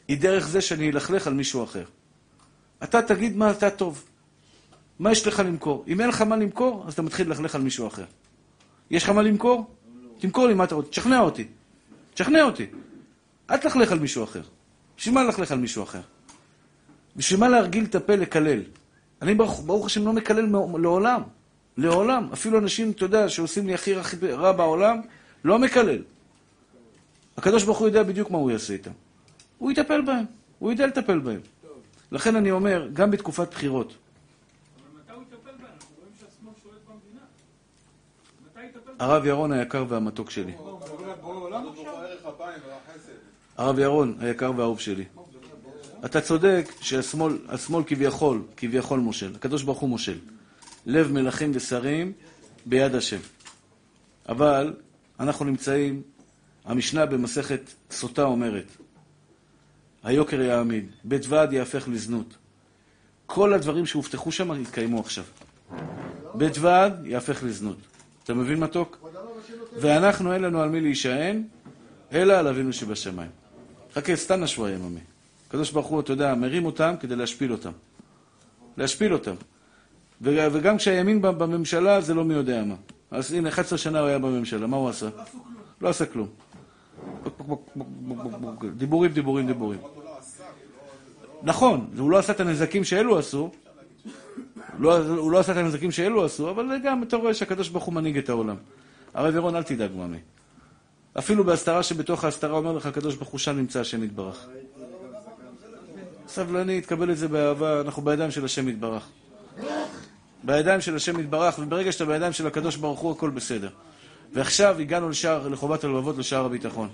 היא דרך זה שאני אלכלך על מישהו אחר. אתה תגיד מה אתה טוב. מה יש לך למכור? אם אין לך מה למכור, אז אתה מתחיל ללכלך על מישהו אחר. יש לך מה למכור? תמכור לי מה אתה רוצה, תשכנע אותי. תשכנע אותי. אל תלכלך על מישהו אחר. בשביל מה ללכלך על מישהו אחר? בשביל מה להרגיל את הפה לקלל? אני ברוך, ברוך השם לא מקלל מעו- לעולם. אפילו אנשים, אתה יודע, שעושים לי הכי רע בעולם, לא מקלל. הקדוש ברוך הוא יודע בדיוק מה הוא יעשה איתם. הוא יטפל בהם. הוא יודע לטפל בהם. לכן אני אומר, גם בתקופת בחירות? הרב ירון היקר והמתוק שלי. הרב ירון היקר והאהוב שלי. אתה צודק שהשמאל השמאל כביכול, כביכול מושל. הקדוש ברוך הוא מושל. לב מלכים ושרים ביד השם. אבל אנחנו נמצאים, המשנה במסכת סוטה אומרת, היוקר יעמיד, בית ועד יהפך לזנות. כל הדברים שהובטחו שם יתקיימו עכשיו. בית ועד יהפך לזנות. אתה מבין מתוק? ואנחנו אין לנו על מי להישען, אלא על אבינו שבשמיים. חכה, סתנא שוואיה יממי. הקדוש ברוך הוא, אתה יודע, מרים אותם כדי להשפיל אותם. להשפיל אותם. וגם כשהימין בממשלה זה לא מי יודע מה. אז הנה, 11 שנה הוא היה בממשלה, מה הוא עשה? לא עשה כלום. דיבורים, דיבורים, דיבורים. נכון, הוא לא עשה את הנזקים שאלו עשו, לא, הוא לא עשה את הנזקים שאלו עשו, אבל גם אתה רואה שהקדוש ברוך הוא מנהיג את העולם. הרב ירון, אל תדאג, מאמי. אפילו בהסתרה שבתוך ההסתרה אומר לך הקדוש ברוך הוא שם נמצא השם יתברך. סבלני, תקבל את זה באהבה, אנחנו בידיים של השם יתברך. בידיים של השם יתברך, וברגע שאתה בידיים של הקדוש ברוך הוא, הכל בסדר. ועכשיו הגענו לשער, לחובת הלבבות, לשער הביטחון.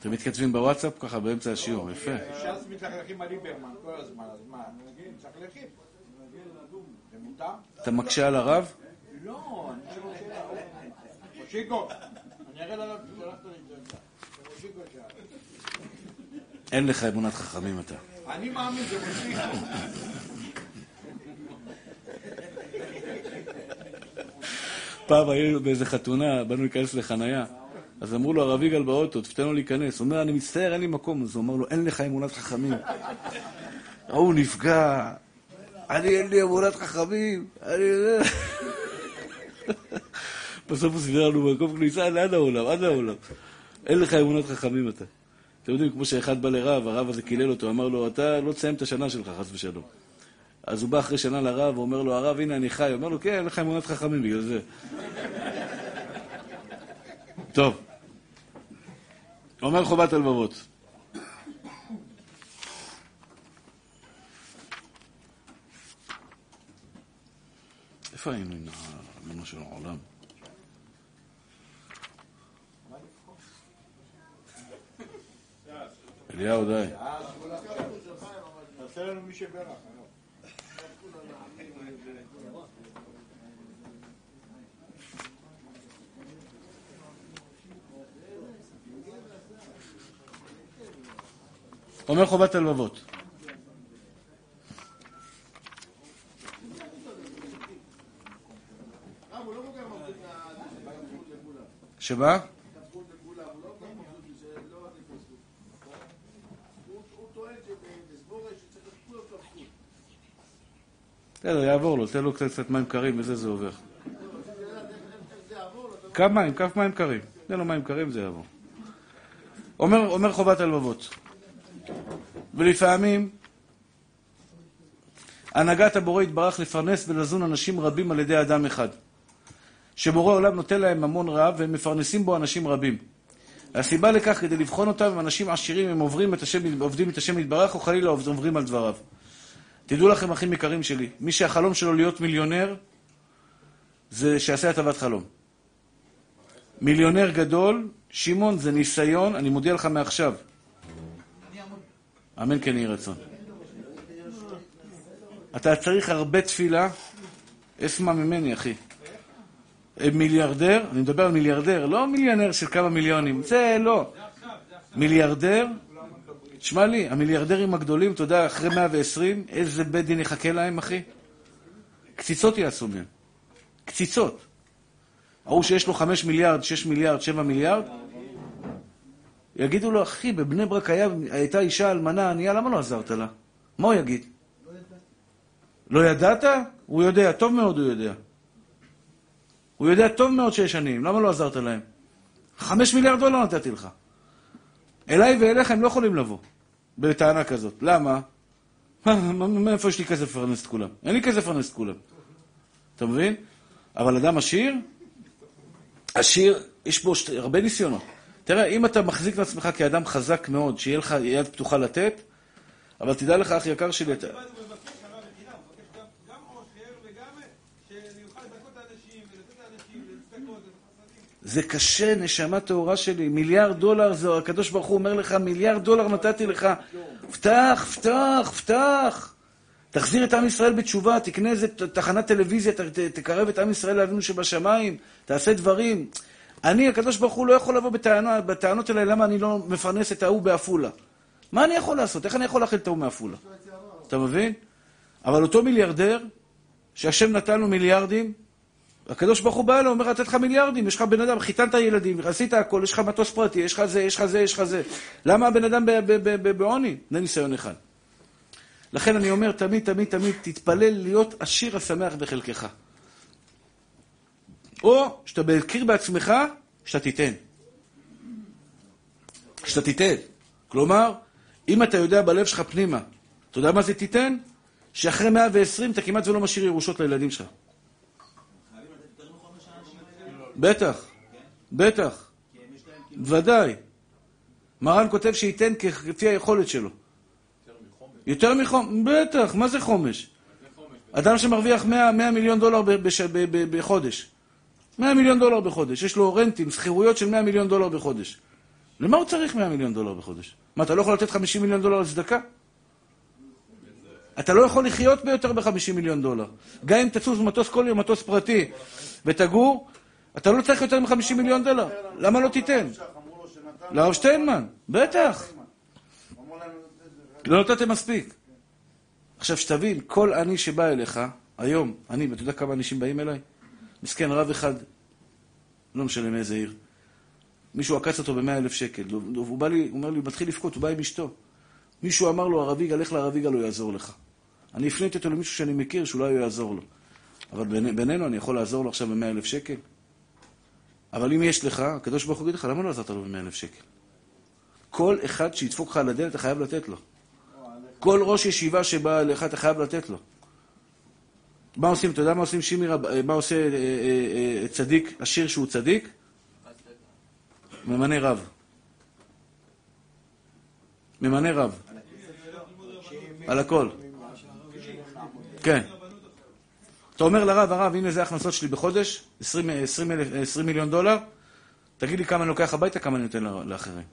אתם מתכתבים בוואטסאפ ככה באמצע השיעור, יפה. ש"ס מתלכלכים על ליברמן כל הזמן, אז מה? מתלכלכים. אתה מקשה על הרב? לא, אני שואל שאלה. מושיקו, אני אראה לרב ששלחת לי את זה. אין לך אמונת חכמים אתה. אני מאמין, זה מושיקו. פעם היינו באיזה חתונה, באנו להיכנס לחנייה, אז אמרו לו, הרב יגאל באוטו, תפתן לו להיכנס. הוא אומר, אני מצטער, אין לי מקום. אז הוא אמר לו, אין לך אמונת חכמים. ההוא נפגע, אני אין לי אמונת חכמים, אני... בסוף הוא סידר לנו מקום כניסה לאן העולם, עד העולם. אין לך אמונת חכמים אתה. אתם יודעים, כמו שאחד בא לרב, הרב הזה קילל אותו, אמר לו, אתה לא תסיים את השנה שלך, חס ושלום. אז הוא בא אחרי שנה לרב, ואומר לו, הרב, הנה אני חי. אומר לו, כן, אין לך אמונת חכמים בגלל זה. טוב. אומר חובת הלבבות. איפה היינו עם האמונה של העולם? אליהו, די. היום. אומר חובת הלבבות. שמה? בסדר, יעבור לו, תן לו קצת מים קרים וזה, זה עובר. כף מים, כף מים קרים. תן לו מים קרים, זה יעבור. אומר, אומר חובת הלבבות. ולפעמים הנהגת הבורא יתברך לפרנס ולזון אנשים רבים על ידי אדם אחד. שבורא עולם נותן להם ממון רב והם מפרנסים בו אנשים רבים. הסיבה לכך כדי לבחון אותם אם אנשים עשירים הם עוברים את השם, עובדים את השם יתברך או חלילה עוברים על דבריו. תדעו לכם אחים יקרים שלי, מי שהחלום שלו להיות מיליונר זה שיעשה הטבת חלום. מיליונר גדול, שמעון זה ניסיון, אני מודיע לך מעכשיו. אמן כן יהי רצון. אתה צריך הרבה תפילה, אסמע ממני, אחי. מיליארדר, אני מדבר על מיליארדר, לא מיליונר של כמה מיליונים, זה לא. מיליארדר, תשמע לי, המיליארדרים הגדולים, אתה יודע, אחרי 120, איזה בית דין יחכה להם, אחי? קציצות יעשו מהם. קציצות. ההוא שיש לו 5 מיליארד, 6 מיליארד, 7 מיליארד, יגידו לו, אחי, בבני ברק היה, הייתה אישה אלמנה ענייה, למה לא עזרת לה? מה הוא יגיד? לא ידעת? הוא יודע, טוב מאוד הוא יודע. הוא יודע טוב מאוד שיש עניים, למה לא עזרת להם? חמש מיליארד דולר נתתי לך. אליי ואליך הם לא יכולים לבוא בטענה כזאת. למה? מה, מה- מאיפה יש לי כסף לפרנס את כולם? אין לי כסף לפרנס את כולם. אתה מבין? אבל אדם עשיר, עשיר, יש בו שתי, הרבה ניסיונות. תראה, אם אתה מחזיק את עצמך כאדם חזק מאוד, שיהיה לך יד פתוחה לתת, אבל תדע לך, אח יקר שלי, אתה... הוא מבקש הרב בחינה, הוא מבקש גם- גם עושר וגם שאני אוכל לדקות לאנשים ולתת לאנשים ולצדקות ולחסדים. זה קשה, נשמה טהורה שלי. מיליארד דולר, זה הקדוש ברוך הוא אומר לך, מיליארד דולר נתתי לך. פתח, פתח, פתח. תחזיר את עם ישראל בתשובה, תקנה איזה תחנת טלוויזיה, ת- ת- תקרב את עם ישראל לאבינו שבשמיים, תעשה דברים. אני, הקדוש ברוך הוא, לא יכול לבוא בטענה, בטענות אליי למה אני לא מפרנס את ההוא בעפולה. מה אני יכול לעשות? איך אני יכול להכיל את ההוא מעפולה? אתה מבין? אבל אותו מיליארדר, שהשם נתן לו מיליארדים, הקדוש ברוך הוא בא אליו, אומר, לתת לך מיליארדים, יש לך בן אדם, חיתנת ילדים, עשית הכל, יש לך מטוס פרטי, יש לך זה, יש לך זה, יש לך זה. למה הבן אדם בעוני? זה ניסיון אחד. לכן אני אומר, תמיד, תמיד, תמיד, תתפלל להיות עשיר השמח בחלקך. או שאתה מכיר בעצמך, שאתה תיתן. שאתה תיתן. כלומר, אם אתה יודע בלב שלך פנימה, אתה יודע מה זה תיתן? שאחרי 120 אתה כמעט ולא משאיר ירושות לילדים שלך. בטח, בטח, ודאי. מרן כותב שייתן כפי היכולת שלו. יותר מחומש? בטח, מה זה חומש? אדם שמרוויח 100, 100 מיליון דולר ב- בש- ב- ב- בחודש. 100 מיליון דולר בחודש. יש לו רנטים, שכירויות של 100 מיליון דולר בחודש. למה הוא צריך 100 מיליון דולר בחודש? מה, אתה לא יכול לתת 50 מיליון דולר לצדקה? אתה לא יכול לחיות ביותר מ-50 מיליון דולר. גם אם תצוץ במטוס כל יום, מטוס פרטי, ותגור, אתה לא צריך יותר מ-50 מיליון דולר. למה לא תיתן? לרב שטיינמן, בטח. לא נתתם מספיק. עכשיו, שתבין, כל עני שבא אליך, היום, אני, ואתה יודע כמה אנשים באים אליי? מסכן, רב אחד, לא משנה מאיזה עיר. מישהו עקץ אותו ב-100 אלף שקל. והוא בא לי, הוא אומר לי, הוא מתחיל לבכות, הוא בא עם אשתו. מישהו אמר לו, הרב יגאל, לך לרב יגאל, הוא יעזור לך. אני הפניתי אותו למישהו שאני מכיר, שאולי הוא יעזור לו. אבל ביני- בינינו, אני יכול לעזור לו עכשיו ב-100 אלף שקל? אבל אם יש לך, הקדוש ברוך הוא יגיד לך, למה לא עזרת לו ב-100 אלף שקל? כל אחד שידפוק לך על הדלת, אתה חייב לתת לו. כל ראש ישיבה שבא אליך, אתה חייב לתת לו. מה עושים, אתה יודע מה עושים שימי רב, אה, מה עושה אה, אה, צדיק, עשיר שהוא צדיק? ממנה רב. ממנה רב. על הכל. כן. אתה אומר לרב, הרב, הנה זה ההכנסות שלי בחודש, 20, 20, אלף- 20 מיליון דולר, תגיד לי כמה אני לוקח הביתה, כמה אני נותן לאחרים.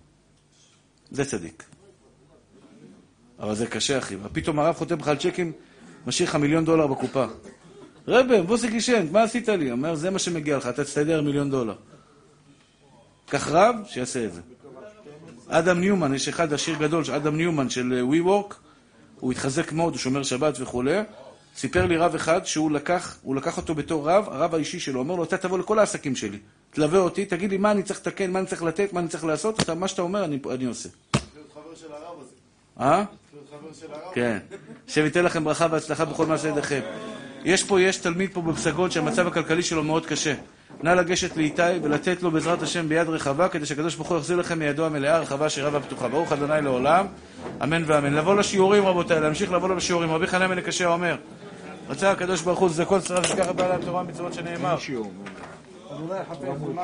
זה צדיק. אבל זה קשה, אחי. פתאום הרב חותם לך על צ'קים, משאיר לך מיליון דולר בקופה. רבי, בוסי גישנט, מה עשית לי? אומר, זה מה שמגיע לך, אתה תסתדר מיליון דולר. קח רב, שיעשה את זה. אדם ניומן, יש אחד עשיר גדול, אדם ניומן של ווי וורק, הוא התחזק מאוד, הוא שומר שבת וכולי. סיפר לי רב אחד שהוא לקח, הוא לקח אותו בתור רב, הרב האישי שלו, אומר לו, אתה תבוא לכל העסקים שלי, תלווה אותי, תגיד לי מה אני צריך לתקן, מה אני צריך לתת, מה אני צריך לעשות, אתה, מה שאתה אומר, אני, אני עושה. אה? כן. השם ייתן לכם ברכה והצלחה בכל מעשה ידיכם. יש פה, יש תלמיד פה בפסגות שהמצב הכלכלי שלו מאוד קשה. נא לגשת לאיתי ולתת לו בעזרת השם ביד רחבה, כדי שהקדוש ברוך הוא יחזיר לכם מידו המלאה, רחבה, שירה והפתוחה. ברוך אדוני לעולם, אמן ואמן. לבוא לשיעורים, רבותיי, להמשיך לבוא לשיעורים. רבי חנן בן אומר, רצה הקדוש ברוך הוא צדקות שרף שככה בעל התורה מצוות שנאמר. חפש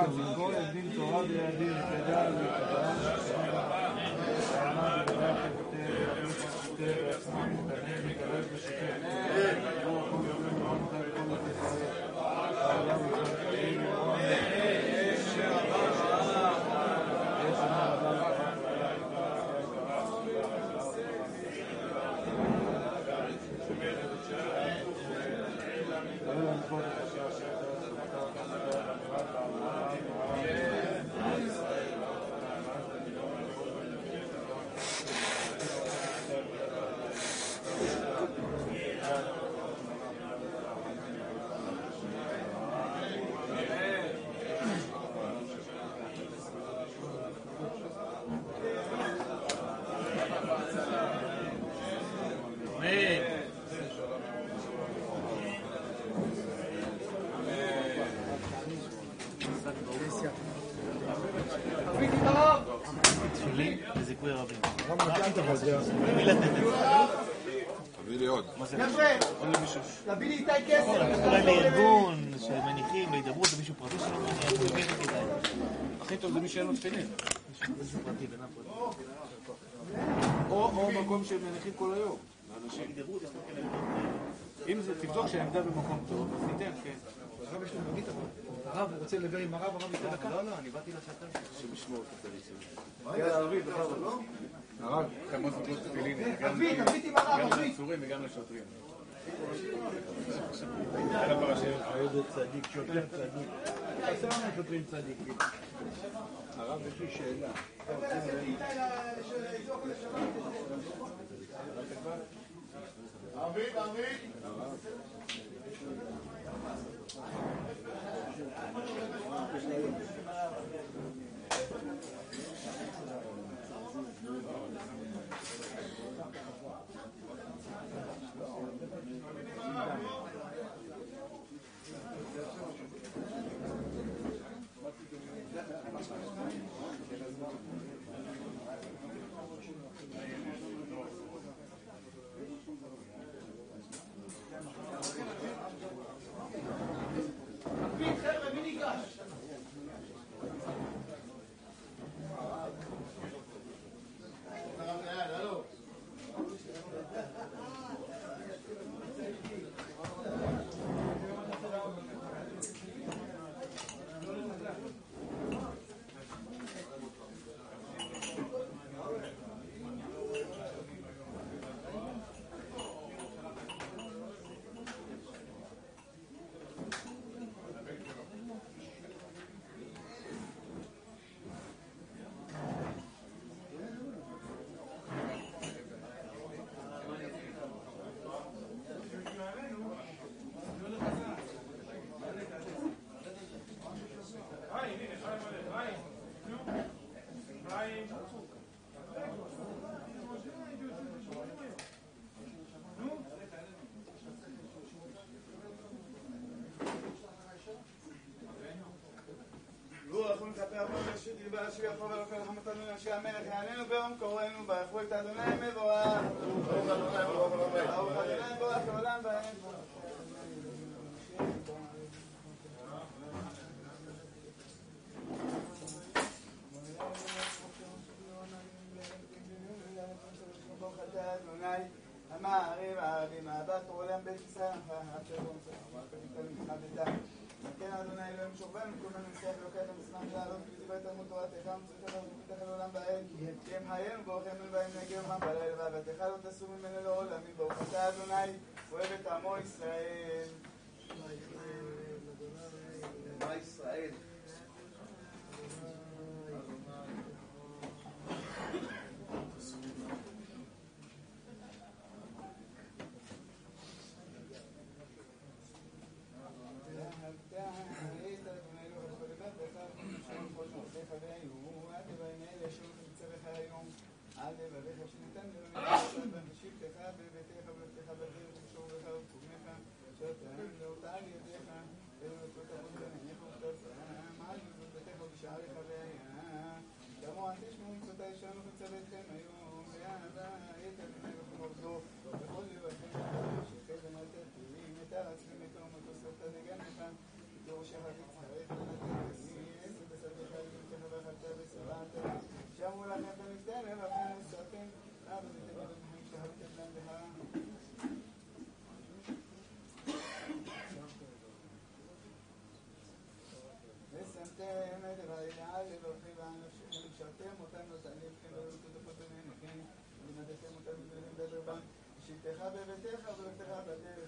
תביא לי איתי כסף. אולי לארגון, שמניחים, להידברות, למישהו פרטי שלא זה. הכי טוב זה מי שאין לו תפילין. מישהו פרטי, בן פרטי. או, מקום שהם מניחים כל היום, לאנשים. אם זה, תבדוק שהעמדה במקום טוב, אז ניתן, כן. הרב יש לו מונית אבל. הרב הוא רוצה לדבר עם הרב, הרב ייתן דקה. לא, לא, אני באתי לשעתיים. יאללה, ערבית, בכבוד. הרב, כמה זוגות תפילין, גם תביא, תביא אותי ברב, גם. לעצורים וגם לשוטרים. צדיק, שוטר צדיק. הרב, יש לי שאלה. לו יפו ולכל רחמתנו לאנשי המלך יעננו ביום קוראנו ברכו את אדוני מבורך ברוך אדוני ברוך אדוני ברוך אדוני מבורך לעולם ועד ברוך אתה אדוני המערים הערבים אהבת עולם בית ישראל אשר לא מצא כן שוכבנו כולנו נצטרך אלוקי את המסמך לעלות בדברי תלמוד תורתך ומצוותך וזכותך לעולם ועד כי הם חיינו ברוכים בהם נגיע יומם בלילה ואהבתך לא תסור ממנו לעולמים ברוך אתה אדוני אוהב את עמו ישראל מה ישראל? ושבתך בביתך וברכתך בדרך,